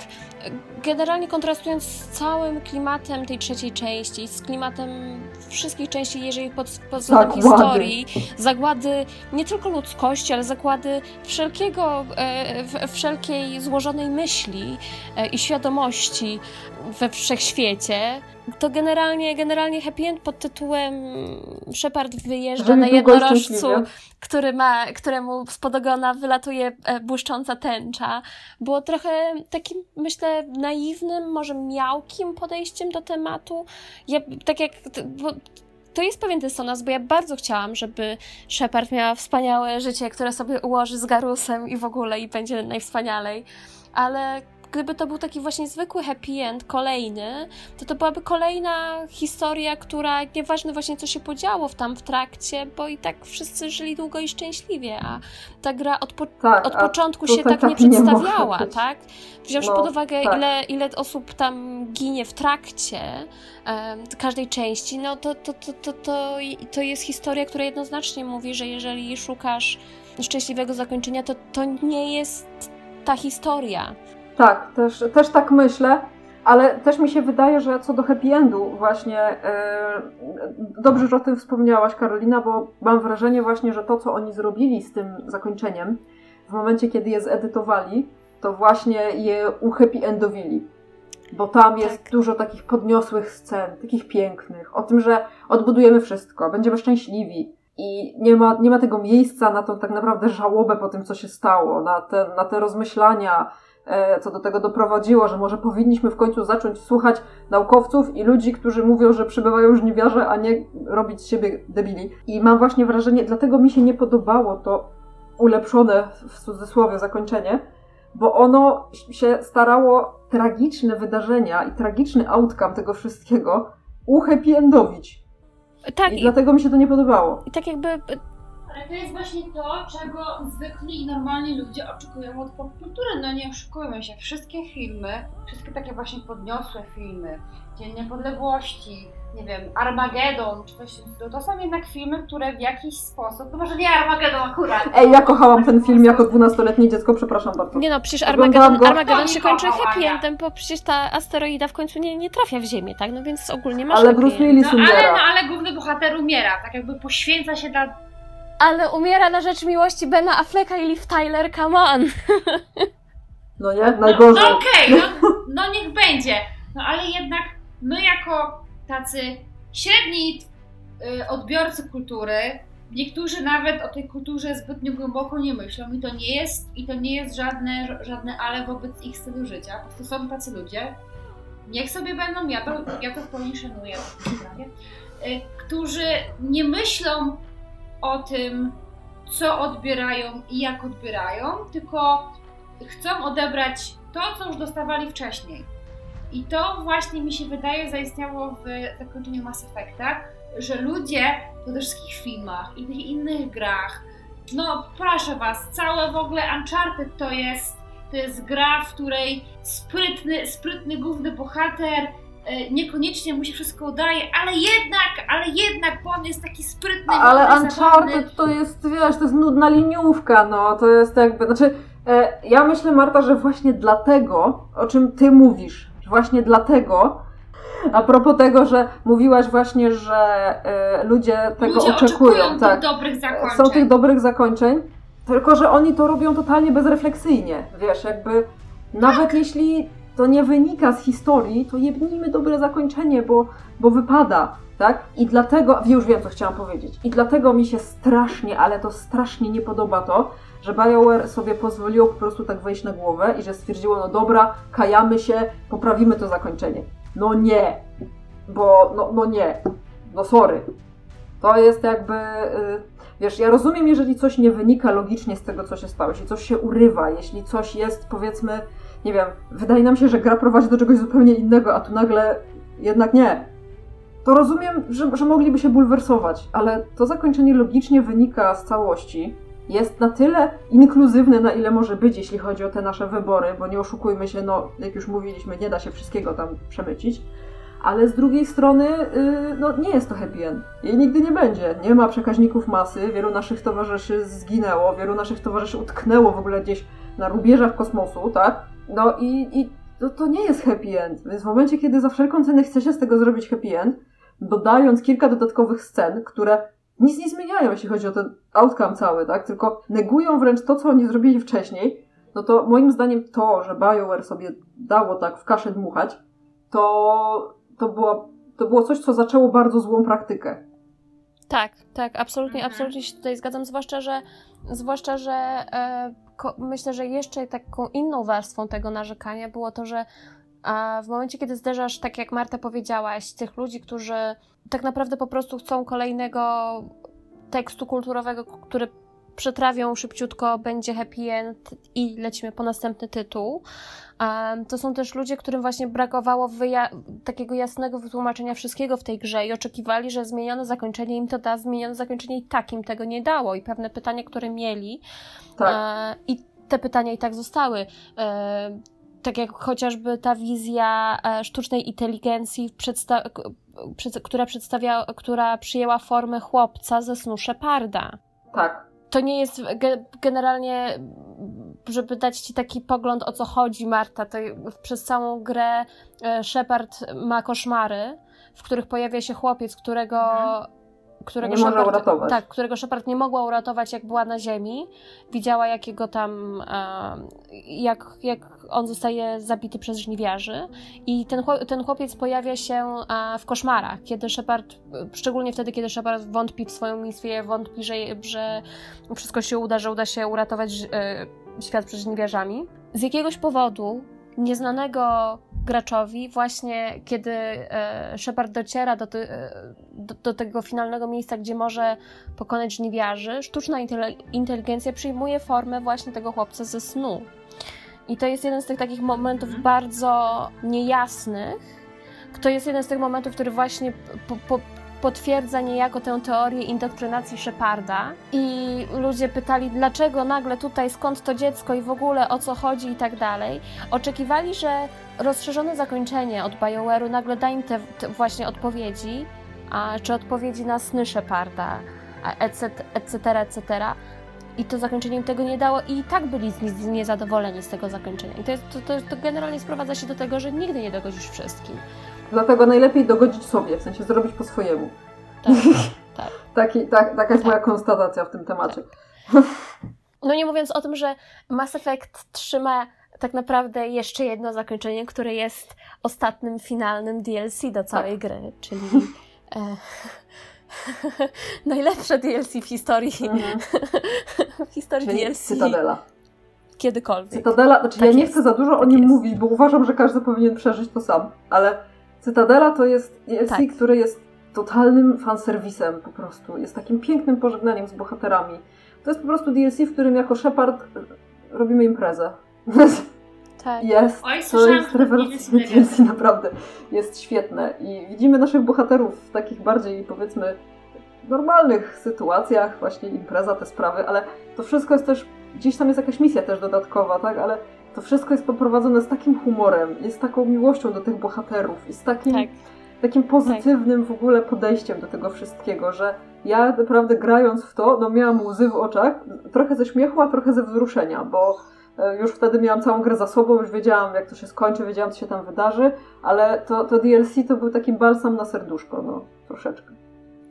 generalnie kontrastując z całym klimatem tej trzeciej części, z klimatem wszystkich części, jeżeli pod, pod względem Zagłady. historii, zagłady nie tylko ludzkości, ale zagłady wszelkiego, e, wszelkiej złożonej myśli e, i świadomości we wszechświecie, to generalnie, generalnie happy end pod tytułem Shepard wyjeżdża na jednorożcu, który ma, któremu spod ogona wylatuje e, błyszcząca tęcza. Było trochę takim, myślę, naiwnym, może miałkim podejściem do tematu. Ja, tak jak, bo to jest pewien dysonans, bo ja bardzo chciałam, żeby Shepard miała wspaniałe życie, które sobie ułoży z Garusem i w ogóle i będzie najwspanialej, ale gdyby to był taki właśnie zwykły happy end, kolejny, to to byłaby kolejna historia, która nieważne właśnie co się podziało w tam w trakcie, bo i tak wszyscy żyli długo i szczęśliwie, a ta gra od, po, Tak, od początku się tak nie tak nie może przedstawiała, być. tak? Wziąwszy No, pod uwagę, tak. ile, ile osób tam ginie w trakcie em, każdej części, no to, to, to, to, to, to jest historia, która jednoznacznie mówi, że jeżeli szukasz szczęśliwego zakończenia, to to nie jest ta historia. Tak, też, też tak myślę, ale też mi się wydaje, że co do happy endu właśnie e, dobrze, że o tym wspomniałaś Karolina, bo mam wrażenie właśnie, że to co oni zrobili z tym zakończeniem w momencie, kiedy je zedytowali, to właśnie je uhappy endowili. Bo tam jest Tak. dużo takich podniosłych scen, takich pięknych, o tym, że odbudujemy wszystko, będziemy szczęśliwi. I nie ma, nie ma tego miejsca na tą tak naprawdę żałobę po tym, co się stało, na te, na te rozmyślania, co do tego doprowadziło, że może powinniśmy w końcu zacząć słuchać naukowców i ludzi, którzy mówią, że przybywają żniwiarze, a nie robić z siebie debili. I mam właśnie wrażenie, dlatego mi się nie podobało to ulepszone w cudzysłowie zakończenie, bo ono się starało tragiczne wydarzenia i tragiczny outcome tego wszystkiego uhappy endowić. Tak, I i, dlatego mi się to nie podobało. i tak jakby Ale to jest właśnie to, czego zwykli i normalni ludzie oczekują od popkultury. No nie oszukujmy się, wszystkie filmy, wszystkie takie właśnie podniosłe filmy, Dzień Niepodległości, nie wiem, Armageddon czy coś w tym stylu, to są jednak filmy, które w jakiś sposób, no może nie Armageddon akurat. Ej, ja kochałam ten film jako 12-letnie dziecko, przepraszam bardzo. Nie no, przecież go. Armageddon To się kończy happy endem, bo przecież ta asteroida w końcu nie, nie trafia w Ziemię, tak? No więc ogólnie masz Ale Bruce. Willis No ale, no ale główny bohater umiera, tak jakby poświęca się dla... Ale umiera na rzecz miłości Bena Afflecka i Liv Tyler, come on! No nie? No, Najgorzej. no okej, no, no niech będzie. No ale jednak my jako tacy średni y, odbiorcy kultury, niektórzy nawet o tej kulturze zbytnio głęboko nie myślą i to nie jest, i to nie jest żadne, żadne ale wobec ich stylu życia. Po prostu są tacy ludzie, niech sobie będą, ja to, ja to w pełni szanuję, y, którzy nie myślą o tym, co odbierają i jak odbierają, tylko chcą odebrać to, co już dostawali wcześniej. I to właśnie mi się wydaje zaistniało w zakończeniu Mass Effecta, że ludzie po tych wszystkich filmach i tych innych grach, no proszę was, całe w ogóle Uncharted to jest, to jest gra, w której sprytny, sprytny główny bohater niekoniecznie mu się wszystko udaje, ale jednak, ale jednak, bo on jest taki sprytny, Ale mądry, zabawny. Uncharted to jest, wiesz, to jest nudna liniówka, no, to jest jakby, znaczy, e, ja myślę, Marta, że właśnie dlatego, o czym ty mówisz, właśnie dlatego, a propos tego, że mówiłaś właśnie, że e, ludzie tego Ludzie oczekują, oczekują tak, tych dobrych zakończeń. są tych dobrych zakończeń, tylko że oni to robią totalnie bezrefleksyjnie, wiesz, jakby, nawet jeśli to nie wynika z historii, to jebnijmy dobre zakończenie, bo, bo wypada, tak? I dlatego, już wiem, co chciałam powiedzieć, i dlatego mi się strasznie, ale to strasznie nie podoba to, że BioWare sobie pozwoliło po prostu tak wejść na głowę i że stwierdziło, no dobra, kajamy się, poprawimy to zakończenie. No nie, bo, no, no nie, no sorry. To jest jakby, y, wiesz, ja rozumiem, jeżeli coś nie wynika logicznie z tego, co się stało, jeśli coś się urywa, jeśli coś jest, powiedzmy, nie wiem, wydaje nam się, że gra prowadzi do czegoś zupełnie innego, a tu nagle jednak nie. To rozumiem, że, że mogliby się bulwersować, ale to zakończenie logicznie wynika z całości. Jest na tyle inkluzywne, na ile może być, jeśli chodzi o te nasze wybory, bo nie oszukujmy się, no, jak już mówiliśmy, nie da się wszystkiego tam przemycić. Ale z drugiej strony, yy, no, nie jest to happy end. I nigdy nie będzie. Nie ma przekaźników masy, wielu naszych towarzyszy zginęło, wielu naszych towarzyszy utknęło w ogóle gdzieś na rubieżach kosmosu, tak? No i, i to, to nie jest happy end. Więc w momencie, kiedy za wszelką cenę chce się z tego zrobić happy end, dodając kilka dodatkowych scen, które nic nie zmieniają, jeśli chodzi o ten outcome cały, tak? Tylko negują wręcz to, co oni zrobili wcześniej, no to moim zdaniem to, że BioWare sobie dało tak w kaszę dmuchać, to, to, było, to było coś, co zaczęło bardzo złą praktykę. Tak, tak, absolutnie, Mhm. absolutnie się tutaj zgadzam, zwłaszcza, że zwłaszcza, że e, myślę, że jeszcze taką inną warstwą tego narzekania było to, że a w momencie, kiedy zderzasz, tak jak Marta powiedziałaś, tych ludzi, którzy tak naprawdę po prostu chcą kolejnego tekstu kulturowego, który przetrawią szybciutko, będzie happy end i lecimy po następny tytuł. To są też ludzie, którym właśnie brakowało takiego jasnego wytłumaczenia wszystkiego w tej grze i oczekiwali, że zmienione zakończenie im to da, zmienione zakończenie i tak im tego nie dało. I pewne pytania, które mieli, Tak. e, i te pytania i tak zostały. E, tak jak chociażby ta wizja e, sztucznej inteligencji, przedsta- która, przedstawia, która przyjęła formę chłopca ze snu Sheparda Tak. To nie jest ge- generalnie, żeby dać ci taki pogląd o co chodzi, Marta, to przez całą grę e, Shepard ma koszmary, w których pojawia się chłopiec, którego. Którego Nie Shepard, uratować. Tak, którego Shepard nie mogła uratować, jak była na ziemi. Widziała, jakiego tam. E, jak, jak on zostaje zabity przez żniwiarzy. I ten, ten chłopiec pojawia się e, w koszmarach, kiedy Shepard, szczególnie wtedy, kiedy Shepard wątpi w swoją misję, wątpi, że, że wszystko się uda, że uda się uratować e, świat przed żniwiarzami. Z jakiegoś powodu, nieznanego graczowi, właśnie kiedy e, Shepard dociera do, ty, e, do, do tego finalnego miejsca, gdzie może pokonać żniwiarzy, sztuczna inteligencja przyjmuje formę właśnie tego chłopca ze snu. I to jest jeden z tych takich momentów Mhm. bardzo niejasnych. To jest jeden z tych momentów, który właśnie po, po, potwierdza niejako tę teorię indoktrynacji Sheparda. I ludzie pytali, dlaczego nagle tutaj, skąd to dziecko i w ogóle o co chodzi i tak dalej. Oczekiwali, że rozszerzone zakończenie od BioWare'u nagle da im te, te właśnie odpowiedzi, a, czy odpowiedzi na sny Sheparda, etc., etc., etc. I to zakończenie im tego nie dało i tak byli niezadowoleni z tego zakończenia. I to, jest, to, to, to generalnie sprowadza się do tego, że nigdy nie dogodzisz wszystkim. Dlatego najlepiej dogodzić sobie, w sensie zrobić po swojemu. Tak, tak. Taki, tak, taka jest Tak. moja konstatacja w tym temacie. No nie mówiąc o tym, że Mass Effect trzyma tak naprawdę jeszcze jedno zakończenie, które jest ostatnim, finalnym DLC do całej gry, czyli e, najlepsze DLC w historii, Mhm. w historii Czyli DLC Cytadela. kiedykolwiek. Cytadela, znaczy Tak ja nie jest. chcę za dużo o Tak nim mówić, bo uważam, że każdy powinien przeżyć to sam, ale Cytadela to jest DLC, Tak. który jest totalnym fanserwisem po prostu. Jest takim pięknym pożegnaniem z bohaterami. To jest po prostu DLC, w którym jako Shepard y, robimy imprezę. Tak. Jest, Oj, to jest rewelacyjne. DLC, naprawdę. Jest świetne i widzimy naszych bohaterów w takich bardziej, powiedzmy, normalnych sytuacjach, właśnie impreza, te sprawy, ale to wszystko jest też, gdzieś tam jest jakaś misja też dodatkowa, tak, ale to wszystko jest poprowadzone z takim humorem, jest taką miłością do tych bohaterów i z takim, Tak. takim pozytywnym w ogóle podejściem do tego wszystkiego, że ja naprawdę grając w to, no miałam łzy w oczach, trochę ze śmiechu, a trochę ze wzruszenia, bo e, już wtedy miałam całą grę za sobą, już wiedziałam jak to się skończy, wiedziałam co się tam wydarzy, ale to, to DLC to był taki balsam na serduszko, no troszeczkę.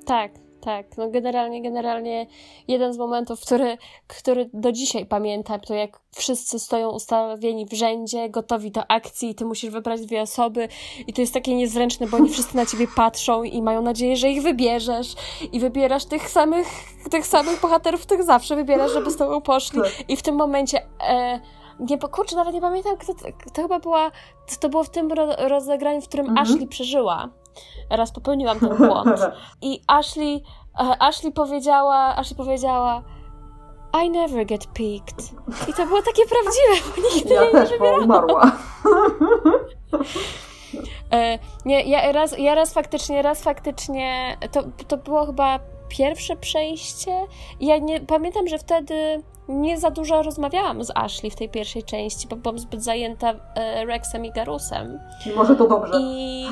Tak, tak. No generalnie, generalnie jeden z momentów, który, który do dzisiaj pamiętam, to jak wszyscy stoją ustawieni w rzędzie, gotowi do akcji i ty musisz wybrać dwie osoby i to jest takie niezręczne, bo oni wszyscy na ciebie patrzą i mają nadzieję, że ich wybierzesz i wybierasz tych samych, tych samych bohaterów, których zawsze wybierasz, żeby z tobą poszli Tak. i w tym momencie... E, nie, kurczę, nawet nie pamiętam, kto to, chyba była, to, to było w tym ro, rozegraniu, w którym Mhm. Ashley przeżyła. Raz popełniłam ten błąd. I Ashley, e, Ashley powiedziała, Ashley powiedziała I never get picked. I to było takie prawdziwe, bo nigdy Ja jej też, nie wybierałam. umarła. E, nie, ja raz, ja raz faktycznie, raz faktycznie, to, to było chyba pierwsze przejście. Ja nie pamiętam, że wtedy nie za dużo rozmawiałam z Ashley w tej pierwszej części, bo byłam zbyt zajęta e, Rexem i Garusem. Może to dobrze. I,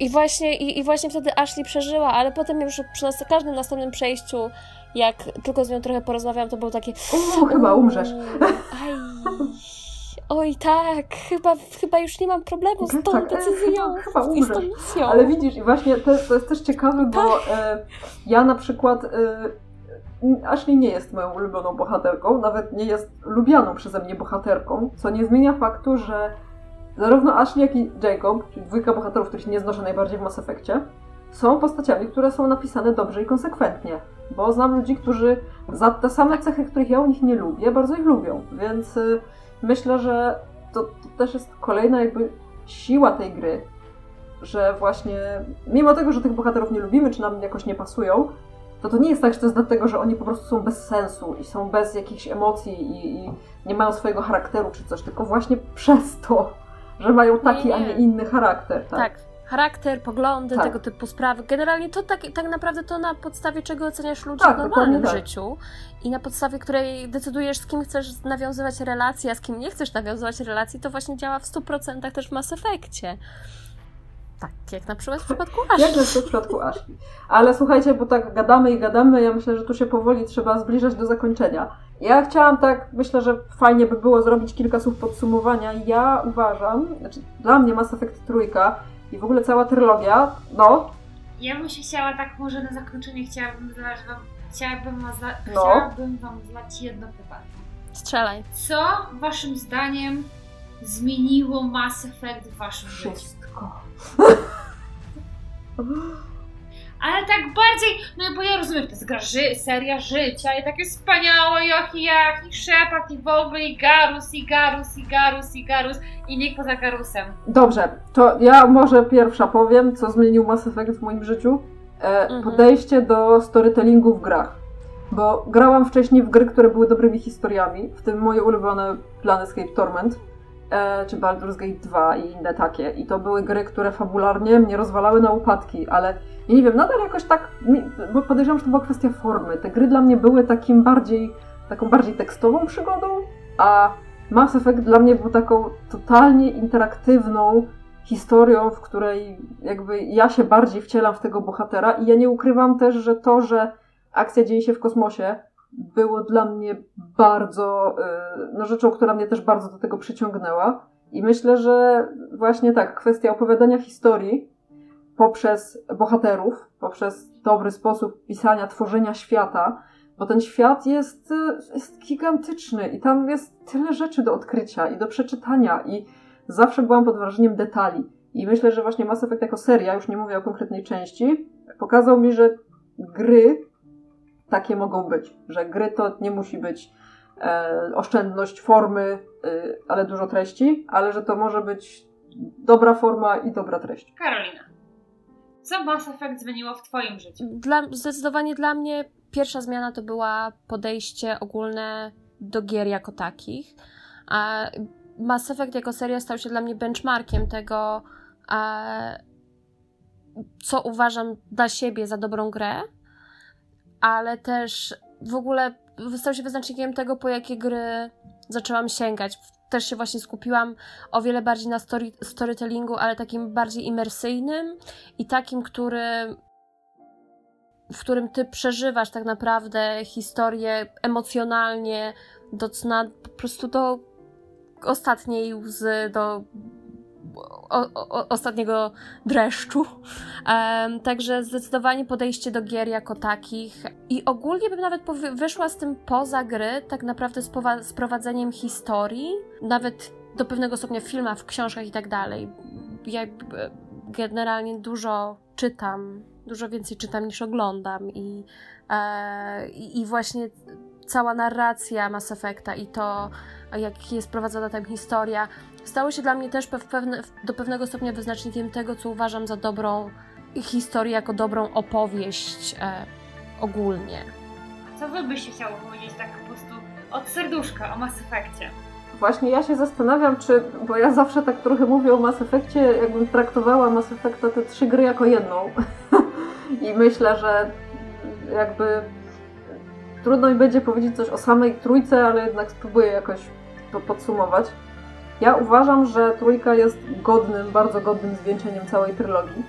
i, właśnie, i, I właśnie wtedy Ashley przeżyła, ale potem już przy nas, każdym następnym przejściu, jak tylko z nią trochę porozmawiałam, to było takie. O, chyba umrzesz. Aj, Oj, tak, chyba, chyba już nie mam problemu z tą Tak, e, decyzją chyba- chyba i z tą misją. Ale widzisz, i właśnie to, to jest też ciekawe, bo Tak. e, ja na przykład. E, Ashley nie jest moją ulubioną bohaterką, nawet nie jest lubianą przeze mnie bohaterką, co nie zmienia faktu, że zarówno Ashley, jak i Jacob, czyli dwójka bohaterów, których nie znoszę najbardziej w Mass Effectie, są postaciami, które są napisane dobrze i konsekwentnie. Bo znam ludzi, którzy za te same cechy, których ja u nich nie lubię, bardzo ich lubią. Więc y, myślę, że to, to też jest kolejna jakby siła tej gry, że właśnie mimo tego, że tych bohaterów nie lubimy, czy nam jakoś nie pasują, to to nie jest tak, że to jest dlatego, że oni po prostu są bez sensu i są bez jakichś emocji i, i nie mają swojego charakteru czy coś, tylko właśnie przez to, że mają taki, Nie, a nie. nie inny charakter. Tak. Tak, charakter, poglądy, Tak. tego typu sprawy. Generalnie to tak, tak naprawdę to na podstawie czego oceniasz ludzi Tak, w normalnym tak. życiu i na podstawie której decydujesz, z kim chcesz nawiązywać relacje, a z kim nie chcesz nawiązywać relacji, to właśnie działa w 100% też w Mass Effectie. Tak, jak na przykład w przypadku Jak Ashi. na przykład w przypadku Ashley. Ale słuchajcie, bo tak gadamy i gadamy, ja myślę, że tu się powoli trzeba zbliżać do zakończenia. Ja chciałam tak, myślę, że fajnie by było zrobić kilka słów podsumowania. Ja uważam, znaczy dla mnie Mass Effect trójka i w ogóle cała trylogia, no, Ja bym się chciała tak może na zakończenie chciałabym zadać wam, chciałabym, wam za, No. chciałabym wam zadać jedno pytanie. Strzelaj. Co waszym zdaniem zmieniło Mass Effect w waszym życiu? wszystko. Ale tak bardziej, no bo ja rozumiem, to jest gra, ży, seria życia i takie wspaniałe, jak i jak, i Shepard, i w ogóle, i Garus, i Garus, i Garus, i Garus, i nikt poza Garusem. Dobrze, to ja może pierwsza powiem, co zmienił Mass Effect w moim życiu. E, Mhm. Podejście do storytellingu w grach. Bo grałam wcześniej w gry, które były dobrymi historiami, w tym moje ulubione Planescape Torment, e, czy Baldur's Gate 2 i inne takie. I to były gry, które fabularnie mnie rozwalały na upadki, ale nie wiem, nadal jakoś tak, bo podejrzewam, że to była kwestia formy. Te gry dla mnie były takim bardziej, taką bardziej tekstową przygodą, a Mass Effect dla mnie był taką totalnie interaktywną historią, w której jakby ja się bardziej wcielam w tego bohatera i ja nie ukrywam też, że to, że akcja dzieje się w kosmosie, było dla mnie bardzo, y, no rzeczą, która mnie też bardzo do tego przyciągnęła. I myślę, że właśnie tak, kwestia opowiadania historii poprzez bohaterów, poprzez dobry sposób pisania, tworzenia świata, bo ten świat jest, jest gigantyczny i tam jest tyle rzeczy do odkrycia i do przeczytania i zawsze byłam pod wrażeniem detali. I myślę, że właśnie Mass Effect jako seria, już nie mówię o konkretnej części, pokazał mi, że gry takie mogą być. Że gry to nie musi być e, oszczędność formy, y, ale dużo treści, ale że to może być dobra forma i dobra treść. Karolina, co Mass Effect zmieniło w twoim życiu? Dla, zdecydowanie dla mnie pierwsza zmiana to była podejście ogólne do gier jako takich. A Mass Effect jako seria stał się dla mnie benchmarkiem tego, e, co uważam dla siebie za dobrą grę, ale też w ogóle stał się wyznacznikiem tego, po jakie gry zaczęłam sięgać. Też się właśnie skupiłam o wiele bardziej na story, storytellingu, ale takim bardziej imersyjnym i takim, który w którym ty przeżywasz tak naprawdę historię emocjonalnie do cna, po prostu do ostatniej łzy, do o, o, ostatniego dreszczu. Um, także zdecydowanie podejście do gier jako takich i ogólnie bym nawet wyszła z tym poza gry, tak naprawdę z, z prowadzeniem historii, nawet do pewnego stopnia w filmach, w książkach i tak dalej. Ja e, generalnie dużo czytam, dużo więcej czytam niż oglądam i, e, i właśnie cała narracja Mass Effecta i to, jak jest prowadzona tam historia, stało się dla mnie też pew- pewne, do pewnego stopnia wyznacznikiem tego, co uważam za dobrą historię, jako dobrą opowieść e, ogólnie. Co wy byście chciało powiedzieć tak po prostu od serduszka o Mass Effectie? Właśnie ja się zastanawiam, czy, bo ja zawsze tak trochę mówię o Mass Effectie, jakbym traktowała Mass Effecta te trzy gry jako jedną. I myślę, że jakby trudno mi będzie powiedzieć coś o samej trójce, ale jednak spróbuję jakoś to podsumować. Ja uważam, że trójka jest godnym, bardzo godnym zwieńczeniem całej trylogii.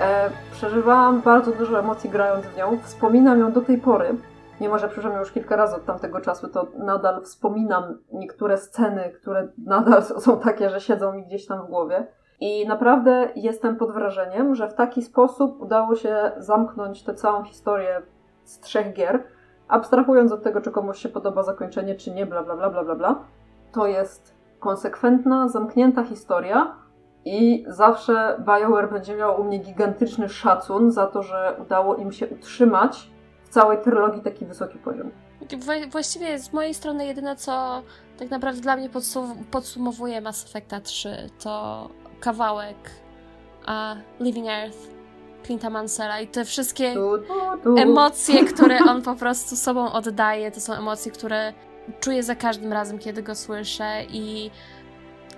E, przeżywałam bardzo dużo emocji grając w nią, wspominam ją do tej pory mimo że przeszłam już kilka razy od tamtego czasu, to nadal wspominam niektóre sceny, które nadal są takie, że siedzą mi gdzieś tam w głowie. I naprawdę jestem pod wrażeniem, że w taki sposób udało się zamknąć tę całą historię z trzech gier, abstrahując od tego, czy komuś się podoba zakończenie, czy nie, bla bla bla bla bla bla. To jest konsekwentna, zamknięta historia i zawsze BioWare będzie miał u mnie gigantyczny szacun za to, że udało im się utrzymać w całej trylogii taki wysoki poziom. Wła- Właściwie z mojej strony jedyne, co tak naprawdę dla mnie podsum- podsumowuje Mass Effecta 3, to kawałek a Living Earth Clint'a Mansella i te wszystkie Tu, tu, tu. emocje, które on po prostu sobą oddaje, to są emocje, które czuję za każdym razem, kiedy go słyszę i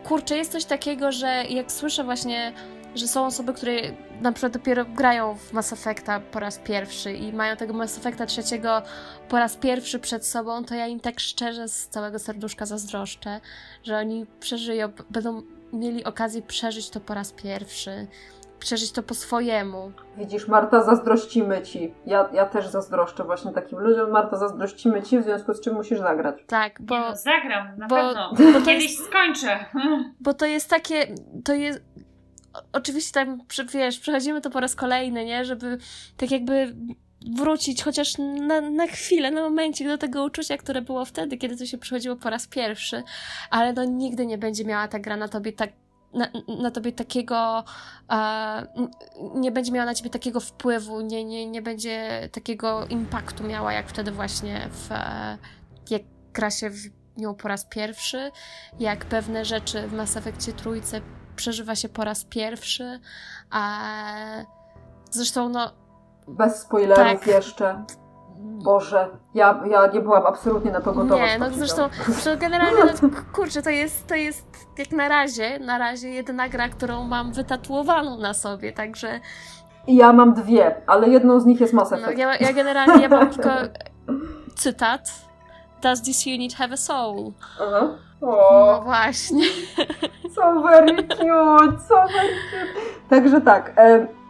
kurczę, jest coś takiego, że jak słyszę właśnie, że są osoby, które na przykład dopiero grają w Mass Effecta po raz pierwszy i mają tego Mass Effecta trzeciego po raz pierwszy przed sobą, to ja im tak szczerze z całego serduszka zazdroszczę, że oni przeżyją, będą mieli okazję przeżyć to po raz pierwszy, przeżyć to po swojemu. Widzisz, Marta, zazdrościmy ci. Ja, ja też zazdroszczę właśnie takim ludziom. Marta, zazdrościmy ci, w związku z czym musisz zagrać. Tak, bo... No, zagram, na bo- pewno. bo to Kiedyś jest- skończę. Bo to jest takie, to jest, oczywiście tam, wiesz, przechodzimy to po raz kolejny, nie, żeby tak jakby wrócić chociaż na, na chwilę, na momencik do tego uczucia, które było wtedy, kiedy to się przechodziło po raz pierwszy, ale no nigdy nie będzie miała ta gra na tobie tak na, na tobie takiego, e, nie będzie miała na ciebie takiego wpływu, nie, nie, nie będzie takiego impaktu miała, jak wtedy właśnie w, e, jak gra się w nią po raz pierwszy, jak pewne rzeczy w Mass Effectie trójce przeżywa się po raz pierwszy, a zresztą no Bez spoilerów Tak. jeszcze. Boże, ja, ja nie byłam absolutnie na to gotowa. nie, no zresztą że generalnie, no, kurczę, to jest, to jest jak na razie, na razie jedyna gra, którą mam wytatuowaną na sobie, także ja mam dwie, ale jedną z nich jest Mass no, Effect. ja, ja generalnie ja mam tylko cytat Does this unit have a soul? Aha. No O, właśnie. so very cute, so very cute. Także tak,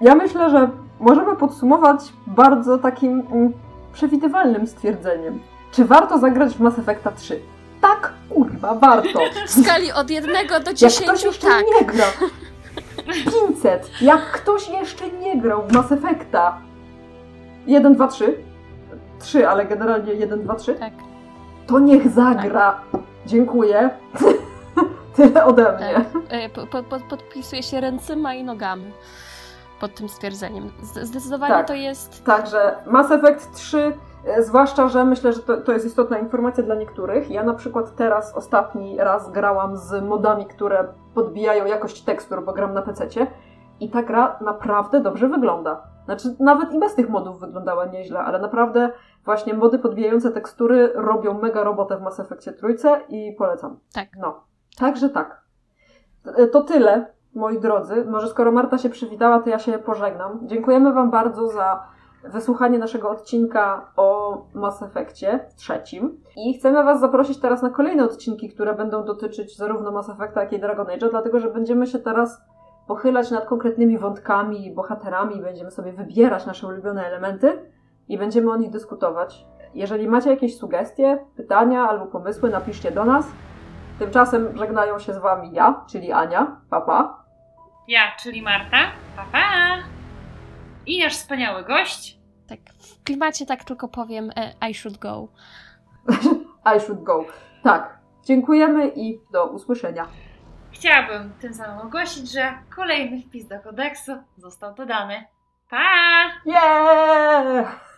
ja myślę, że możemy podsumować bardzo takim mm, przewidywalnym stwierdzeniem. Czy warto zagrać w Mass Effecta 3? Tak, kurwa, warto. W skali od jednego do Jak ktoś jeszcze tak. nie grał. 500. Jak ktoś jeszcze nie grał w Mass Effecta 1, 2, 3. 3, ale generalnie 1, 2, 3. Tak. To niech zagra. Dziękuję. Tyle ode mnie. Tak. E, Po, po, po, podpisuję się ręcyma i nogami pod tym stwierdzeniem. Zdecydowanie Tak. to jest. Także Mass Effect 3, e, zwłaszcza, że myślę, że to, to jest istotna informacja dla niektórych. Ja na przykład teraz ostatni raz grałam z modami, które podbijają jakość tekstur, bo gram na PC. I ta gra naprawdę dobrze wygląda. Znaczy, nawet i bez tych modów wyglądała nieźle, ale naprawdę właśnie mody podbijające tekstury robią mega robotę w Mass Effectie trójce i polecam. Tak. No, także tak. E, To tyle, moi drodzy. Może skoro Marta się przywitała, to ja się pożegnam. Dziękujemy Wam bardzo za wysłuchanie naszego odcinka o Mass Effectie trzecim. I chcemy Was zaprosić teraz na kolejne odcinki, które będą dotyczyć zarówno Mass Effecta, jak i Dragon Age'a, dlatego że będziemy się teraz pochylać nad konkretnymi wątkami, bohaterami, będziemy sobie wybierać nasze ulubione elementy i będziemy o nich dyskutować. Jeżeli macie jakieś sugestie, pytania albo pomysły, napiszcie do nas. Tymczasem żegnają się z Wami ja, czyli Ania, papa. Ja, czyli Marta. Pa, pa. I nasz wspaniały gość. Tak, w klimacie tak tylko powiem e, I should go. I should go. Tak, dziękujemy i do usłyszenia. Chciałabym tym samym ogłosić, że kolejny wpis do kodeksu został dodany. Pa! Yeah!